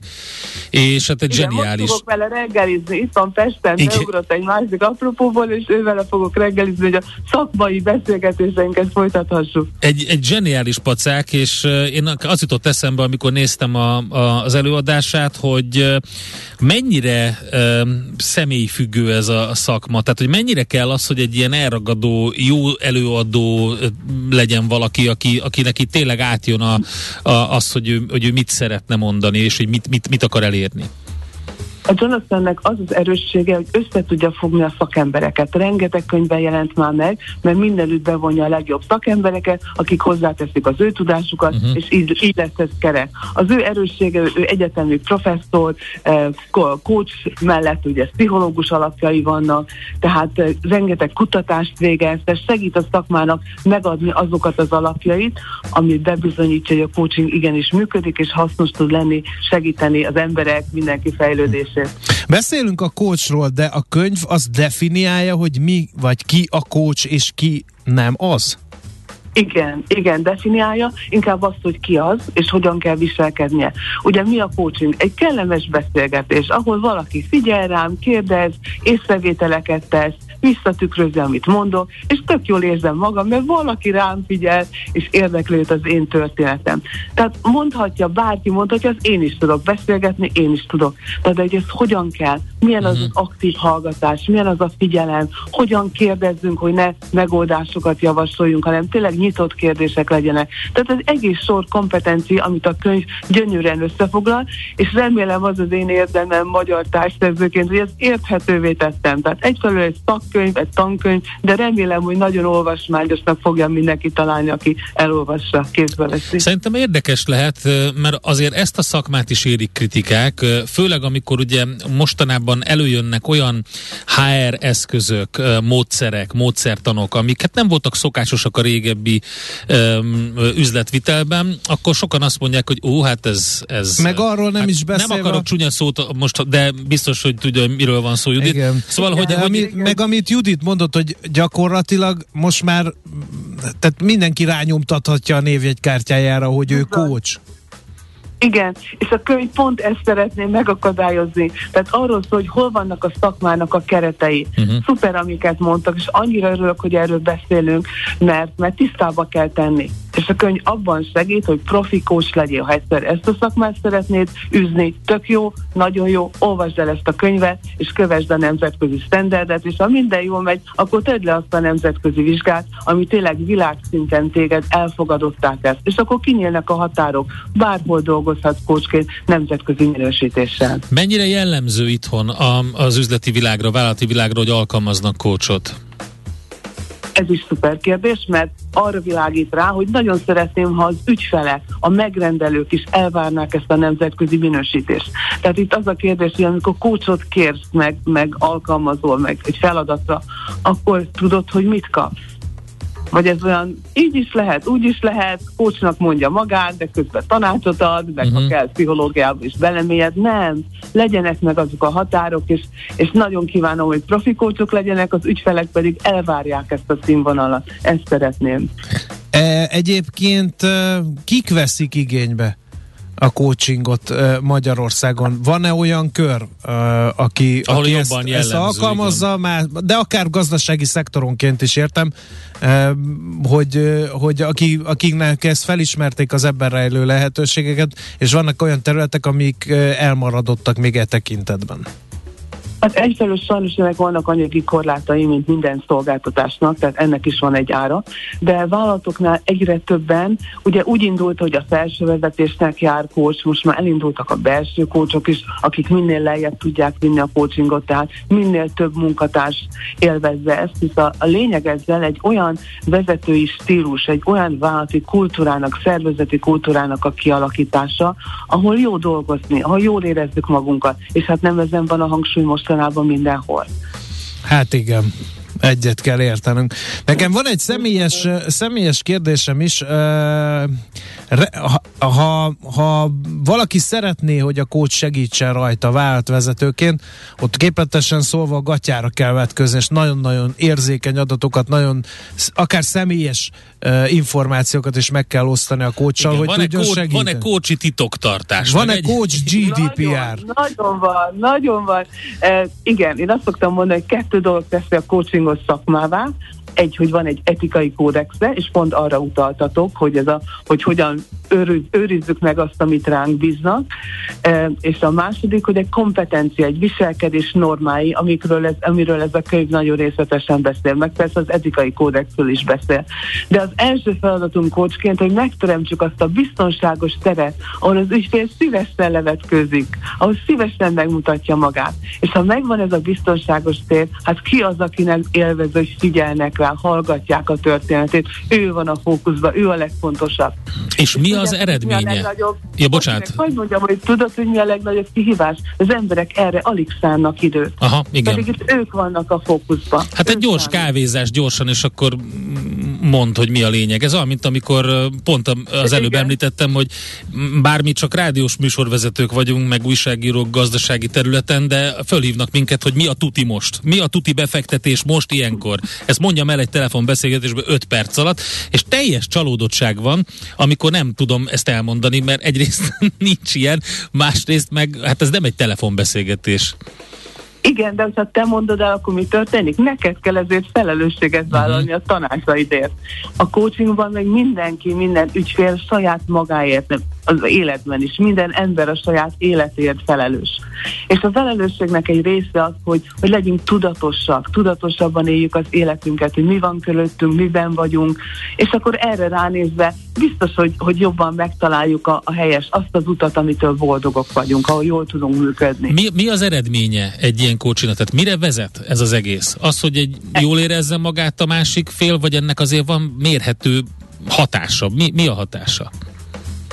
és és hát egy Igen, zseniális... Most fogok vele reggelizni, itt van Pesten, beugrott egy másik apropóból, és ővele fogok reggelizni, hogy a szakmai beszélgetéseinket folytathassuk. Egy, egy zseniális pacák, és én az jutott eszembe, amikor néztem a, a, az előadását, hogy mennyire um, személyfüggő ez a szakma, tehát hogy mennyire kell az, hogy egy ilyen elragadó, jó előadó legyen valaki, aki, akinek itt tényleg átjön a, a, az, hogy ő, hogy ő mit szeretne mondani, és hogy mit, mit, mit akar elérni. A Jonathannek az az erőssége, hogy össze tudja fogni a szakembereket. Rengeteg könyvben jelent már meg, mert mindenütt bevonja a legjobb szakembereket, akik hozzáteszik az ő tudásukat, uh-huh. és így, így lesz ez kerek. Az ő erőssége, ő egyetemi professzor, eh, coach mellett ugye pszichológus alapjai vannak, tehát eh, rengeteg kutatást végez, de segít a szakmának megadni azokat az alapjait, ami bebizonyítja, hogy a coaching igenis működik, és hasznos tud lenni, segíteni az emberek, mindenki fejlődését beszél. Beszélünk a coachról, de a könyv az definiálja, hogy mi vagy ki a coach és ki nem az? Igen, igen, definiálja, inkább azt, hogy ki az, és hogyan kell viselkednie. Ugye mi a coaching? Egy kellemes beszélgetés, ahol valaki figyel rám, kérdez, észrevételeket tesz, visszatükrözi, amit mondok, és tök jól érzem magam, mert valaki rám figyel, és érdeklőt az én történetem. Tehát mondhatja, bárki mondhatja, az én is tudok beszélgetni, én is tudok. Tehát hogy ez hogyan kell, milyen az uh-huh. az aktív hallgatás, milyen az a figyelem, hogyan kérdezzünk, hogy ne megoldásokat javasoljunk, hanem tényleg nyitott kérdések legyenek. Tehát ez egész sor kompetencia, amit a könyv gyönyörűen összefoglal, és remélem az az én érdemem magyar társszerzőként, hogy ezt érthetővé tettem. Tehát egyfelől egy szakkönyv, egy tankönyv, de remélem, hogy nagyon olvasmányosnak fogja mindenki találni, aki elolvassa, kézbe veszi. Szerintem érdekes lehet, mert azért ezt a szakmát is érik kritikák, főleg amikor ugye mostanában országban előjönnek olyan HR eszközök, módszerek, módszertanok, amik hát nem voltak szokásosak a régebbi um, üzletvitelben, akkor sokan azt mondják, hogy ó, hát ez... ez Meg arról nem hát is beszélve... Nem akarok csúnya szót most, de biztos, hogy tudja, miről van szó, Judit. Igen. Szóval, hogy, De hogy ami, meg amit Judit mondott, hogy gyakorlatilag most már tehát mindenki rányomtathatja a névjegykártyájára, hogy ő coach. Igen, és a könyv pont ezt szeretné megakadályozni. Tehát arról szól, hogy hol vannak a szakmának a keretei. Uh-huh. Szuper, amiket mondtak, és annyira örülök, hogy erről beszélünk, mert, mert tisztába kell tenni. És a könyv abban segít, hogy profi coach legyél. Ha egyszer ezt a szakmát szeretnéd üzni, tök jó, nagyon jó, olvasd el ezt a könyvet, és kövesd a nemzetközi standardet, és ha minden jól megy, akkor tedd le azt a nemzetközi vizsgát, ami tényleg világszinten téged elfogadottá tesz. És akkor kinyílnak a határok, bárhol dolgozhatsz coachként nemzetközi minősítéssel. mennyire jellemző itthon a, az üzleti világra, vállalati világra, hogy alkalmaznak coachot? Ez is szuper kérdés, mert arra világít rá, hogy nagyon szeretném, ha az ügyfelek, a megrendelők is elvárnák ezt a nemzetközi minősítést. Tehát itt az a kérdés, hogy amikor kócsot kérsz meg, meg alkalmazol meg egy feladatra, akkor tudod, hogy mit kapsz. Vagy ez olyan, így is lehet, úgy is lehet, kócsnak mondja magát, de közben tanácsot ad, meg uh-huh. ha Mhm. kell pszichológiába is belemélyed. Nem, legyenek meg azok a határok, és, és nagyon kívánom, hogy profi kócsok legyenek, az ügyfelek pedig elvárják ezt a színvonalat. Ezt szeretném. E, egyébként e, kik veszik igénybe a coachingot Magyarországon? Van-e olyan kör, aki, Ahol aki jobban ezt, ezt alkalmazza, már, de akár gazdasági szektoronként is értem, hogy, hogy aki, akiknek ezt felismerték az ebben rejlő lehetőségeket, és vannak olyan területek, amik elmaradottak még e tekintetben. Hát egyfelől sajnos ennek vannak anyagi korlátai, mint minden szolgáltatásnak, tehát ennek is van egy ára, de vállalatoknál egyre többen, ugye úgy indult, hogy a felső vezetésnek jár coach, most már elindultak a belső coachok is, akik minél lejjebb tudják vinni a coachingot, tehát minél több munkatárs élvezze ezt, hisz a, a lényeg ezzel egy olyan vezetői stílus, egy olyan vállalati kultúrának, szervezeti kultúrának a kialakítása, ahol jó dolgozni, ahol jól érezzük magunkat, és hát nem ezen van a hangsúly mostanában mindenhol. Hát igen. Egyet kell értenünk. Nekem van egy személyes, személyes kérdésem is. Ha, ha, ha valaki szeretné, hogy a coach segítsen rajta vállalatvezetőként, ott képletesen szólva a gatyára kell vetközni, és nagyon-nagyon érzékeny adatokat, nagyon akár személyes információkat is meg kell osztani a coachsal, hogy van-e, tudjon kó- segíteni. van-e kócsi titoktartás? Van-e egy- coach GDPR? Nagyon, nagyon van, nagyon van. E, igen, én azt szoktam mondani, hogy kettő dolog teszi a coachingot szakmává. Egy, hogy van egy etikai kódexe, és pont arra utaltatok, hogy, ez a, hogy hogyan őriz, őrizzük meg azt, amit ránk bíznak. E, és a második, hogy egy kompetencia, egy viselkedés normái, amikről ez, amiről ez a könyv nagyon részletesen beszél, meg persze az etikai kódexről is beszél. De az első feladatunk coachként, hogy megteremtsük azt a biztonságos teret, ahol az ügyfél szívesen levetkőzik, ahol szívesen megmutatja magát. És ha megvan ez a biztonságos tér, hát ki az, akinek élvez, hogy figyelnek rá, hallgatják a történetét, ő van a fókuszban, ő a legfontosabb. És mi az Tudjátok, Mi a eredménye? legnagyobb, Ja, bocsánat. Hogy mondjam, hogy tudod, hogy mi a legnagyobb kihívás? Az emberek erre alig szánnak időt. Aha, igen. Pedig itt ők vannak a fókuszban. Hát egy gyors szánnak. kávézás gyorsan, és akkor mond, hogy mi a lényeg. Ez olyan, mint amikor pont az előbb Igen. említettem, hogy m, bármi csak rádiós műsorvezetők vagyunk, meg újságírók gazdasági területen, de fölhívnak minket, hogy mi a tuti most. Mi a tuti befektetés most ilyenkor. Ezt mondjam el egy telefonbeszélgetésben 5 perc alatt, és teljes csalódottság van, amikor nem tudom ezt elmondani, mert egyrészt nincs ilyen, másrészt meg, hát ez nem egy telefonbeszélgetés. Igen, de ha te mondod el, akkor mi történik? Neked kell ezért felelősséget vállalni a tanácsaidért. A coachingban meg mindenki, minden ügyfél saját magáért, nem, az életben is, minden ember a saját életért felelős. És a felelősségnek egy része az, hogy, hogy legyünk tudatosak, tudatosabban éljük az életünket, hogy mi van körülöttünk, miben vagyunk, és akkor erre ránézve biztos, hogy, hogy jobban megtaláljuk a, a helyes, azt az utat, amitől boldogok vagyunk, ahol jól tudunk működni. Mi, mi az eredménye egy ilyen coachingnak? Tehát mire vezet ez az egész? Az, hogy egy jól érezze magát a másik fél, vagy ennek azért van mérhető hatása? Mi, mi a hatása?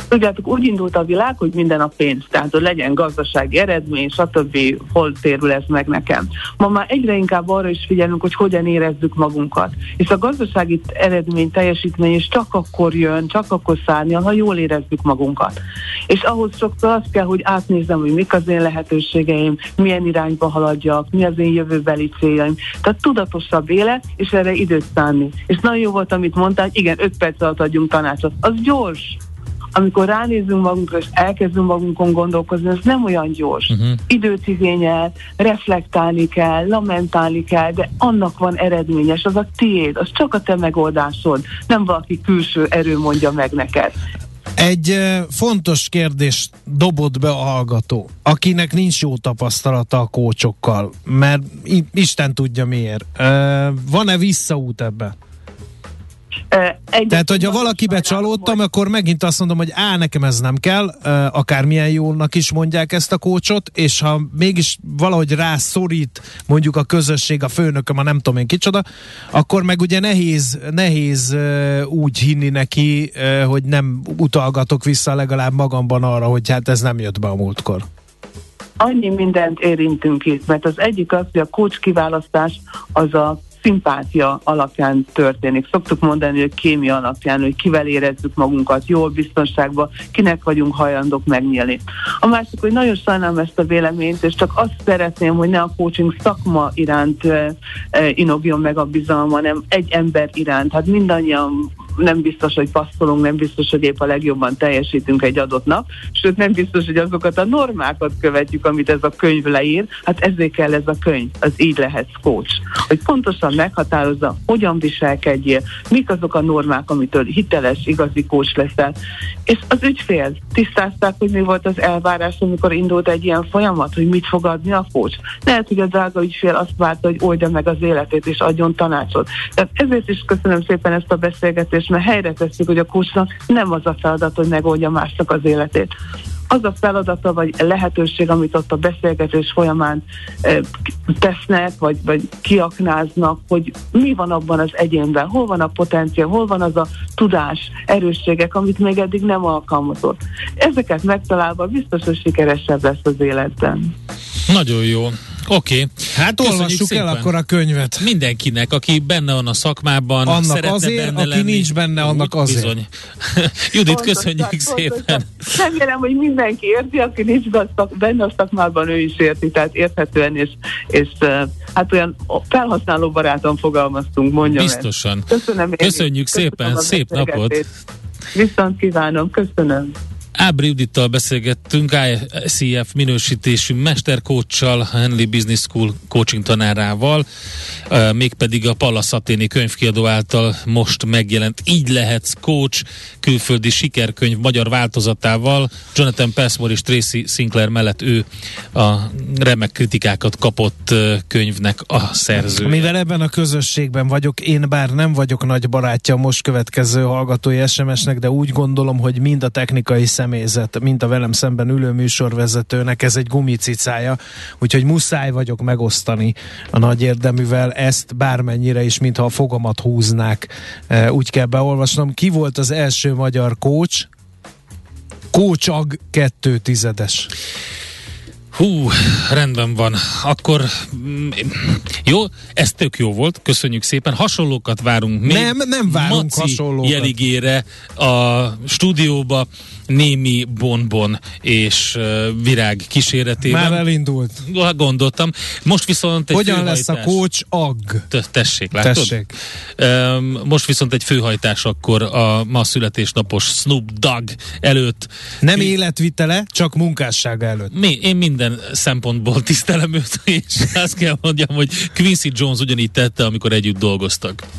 Tudjátok, úgy indult a világ, hogy minden a pénz, tehát hogy legyen gazdasági eredmény, stb. hol térül ez meg nekem. Ma már egyre inkább arra is figyelünk, hogy hogyan érezzük magunkat. És a gazdasági eredmény, teljesítmény is csak akkor jön, csak akkor szárnyal, ha jól érezzük magunkat. És ahhoz sokszor azt kell, hogy átnézzem, hogy mik az én lehetőségeim, milyen irányba haladjak, mi az én jövőbeli céljaim. Tehát tudatosabb élet, és erre időt szánni. És nagyon jó volt, amit mondtál, igen, 5 perc alatt adjunk tanácsot. Az gyors, amikor ránézünk magunkra, és elkezdünk magunkon gondolkozni, ez nem olyan gyors. Uh-huh. Időt igényel, reflektálni kell, lamentálni kell, de annak van eredményes, az a tiéd, az csak a te megoldásod, nem valaki külső erő mondja meg neked. Egy fontos kérdés dobott be a hallgató, akinek nincs jó tapasztalata a kócsokkal, mert Isten tudja miért. Van-e visszaút ebbe? Egy Tehát, hogyha valakibe csalódtam, hogy... akkor megint azt mondom, hogy á, nekem ez nem kell, akármilyen jónak is mondják ezt a kócsot, és ha mégis valahogy rászorít mondjuk a közösség, a főnököm, a nem tudom én kicsoda, akkor meg ugye nehéz, nehéz úgy hinni neki, hogy nem utalgatok vissza legalább magamban arra, hogy hát ez nem jött be a múltkor. Annyi mindent érintünk itt, mert az egyik az, hogy a kócs kiválasztás az a szimpátia alapján történik. Szoktuk mondani, hogy kémia alapján, hogy kivel érezzük magunkat jól, biztonságban, kinek vagyunk hajlandók megnyílni. A másik, hogy nagyon sajnálom ezt a véleményt, és csak azt szeretném, hogy ne a coaching szakma iránt e, e, inogjon meg a bizalma, hanem egy ember iránt. Hát mindannyian nem biztos, hogy passzolunk, nem biztos, hogy épp a legjobban teljesítünk egy adott nap, sőt nem biztos, hogy azokat a normákat követjük, amit ez a könyv leír, hát ezért kell ez a könyv, az így lehet coach. Hogy pontosan meghatározza, hogyan viselkedjél, mik azok a normák, amitől hiteles, igazi coach leszel. És az ügyfél tisztázták, hogy mi volt az elvárás, amikor indult egy ilyen folyamat, hogy mit fog adni a coach. Lehet, hogy a drága ügyfél azt várta, hogy oldja meg az életét és adjon tanácsot. Tehát ezért is köszönöm szépen ezt a beszélgetést, és mert helyre tesszük, hogy a kursnak nem az a feladat, hogy megoldja másnak az életét. Az a feladata vagy lehetőség, amit ott a beszélgetés folyamán tesznek, vagy, vagy kiaknáznak, hogy mi van abban az egyénben, hol van a potenciál, hol van az a tudás, erősségek, amit még eddig nem alkalmazott. Ezeket megtalálva biztos, hogy sikeresebb lesz az életben. Nagyon jó. Oké. Okay. Hát Köszönjük olvassuk szépen. el akkor a könyvet. Mindenkinek, aki benne van a szakmában, annak szeretne azért, benne aki lenni. nincs benne, annak azért. Bizony. Judit, köszönjük pontosan, szépen. Remélem, hogy mindenki érti, aki nincs benne a szakmában, ő is érti, tehát érthetően, és, és hát olyan felhasználó baráton fogalmaztunk, mondjam Biztosan. Köszönöm Köszönjük szépen, szép napot. Viszont kívánom, köszönöm. Ábri Judittal beszélgettünk, ICF minősítésű mesterkóccsal, Henley Business School coaching tanárával, mégpedig a Pallas Athéni könyvkiadó által most megjelent Így lehetsz coach külföldi sikerkönyv magyar változatával. Jonathan Passmore és Tracy Sinclair mellett ő a remek kritikákat kapott könyvnek a szerző. Mivel ebben a közösségben vagyok, én bár nem vagyok nagy barátja most következő hallgatói SMS-nek, de úgy gondolom, hogy mind a technikai szem személyzet, mint a velem szemben ülő műsorvezetőnek, ez egy gumicicája, úgyhogy muszáj vagyok megosztani a nagy érdeművel ezt, bármennyire is, mintha a fogamat húznák, e, úgy kell beolvasnom. Ki volt az első magyar coach? Kócsag kettő tizedes. Hú, rendben van. Akkor mm, jó, ez tök jó volt, köszönjük szépen. Hasonlókat várunk még. Nem, nem várunk Maci hasonlókat. jeligére a stúdióba némi bonbon és virág kíséretében. Már elindult. Gondoltam. Most viszont egy Hogyan főhajtás. lesz a coach ag? Tessék, látod? Tessék. Most viszont egy főhajtás akkor a ma születésnapos Snoop Dogg előtt. Nem életvitele, csak munkássága előtt. Mi, én minden szempontból tisztelem őt, és azt kell mondjam, hogy Quincy Jones ugyanígy tette, amikor együtt dolgoztak.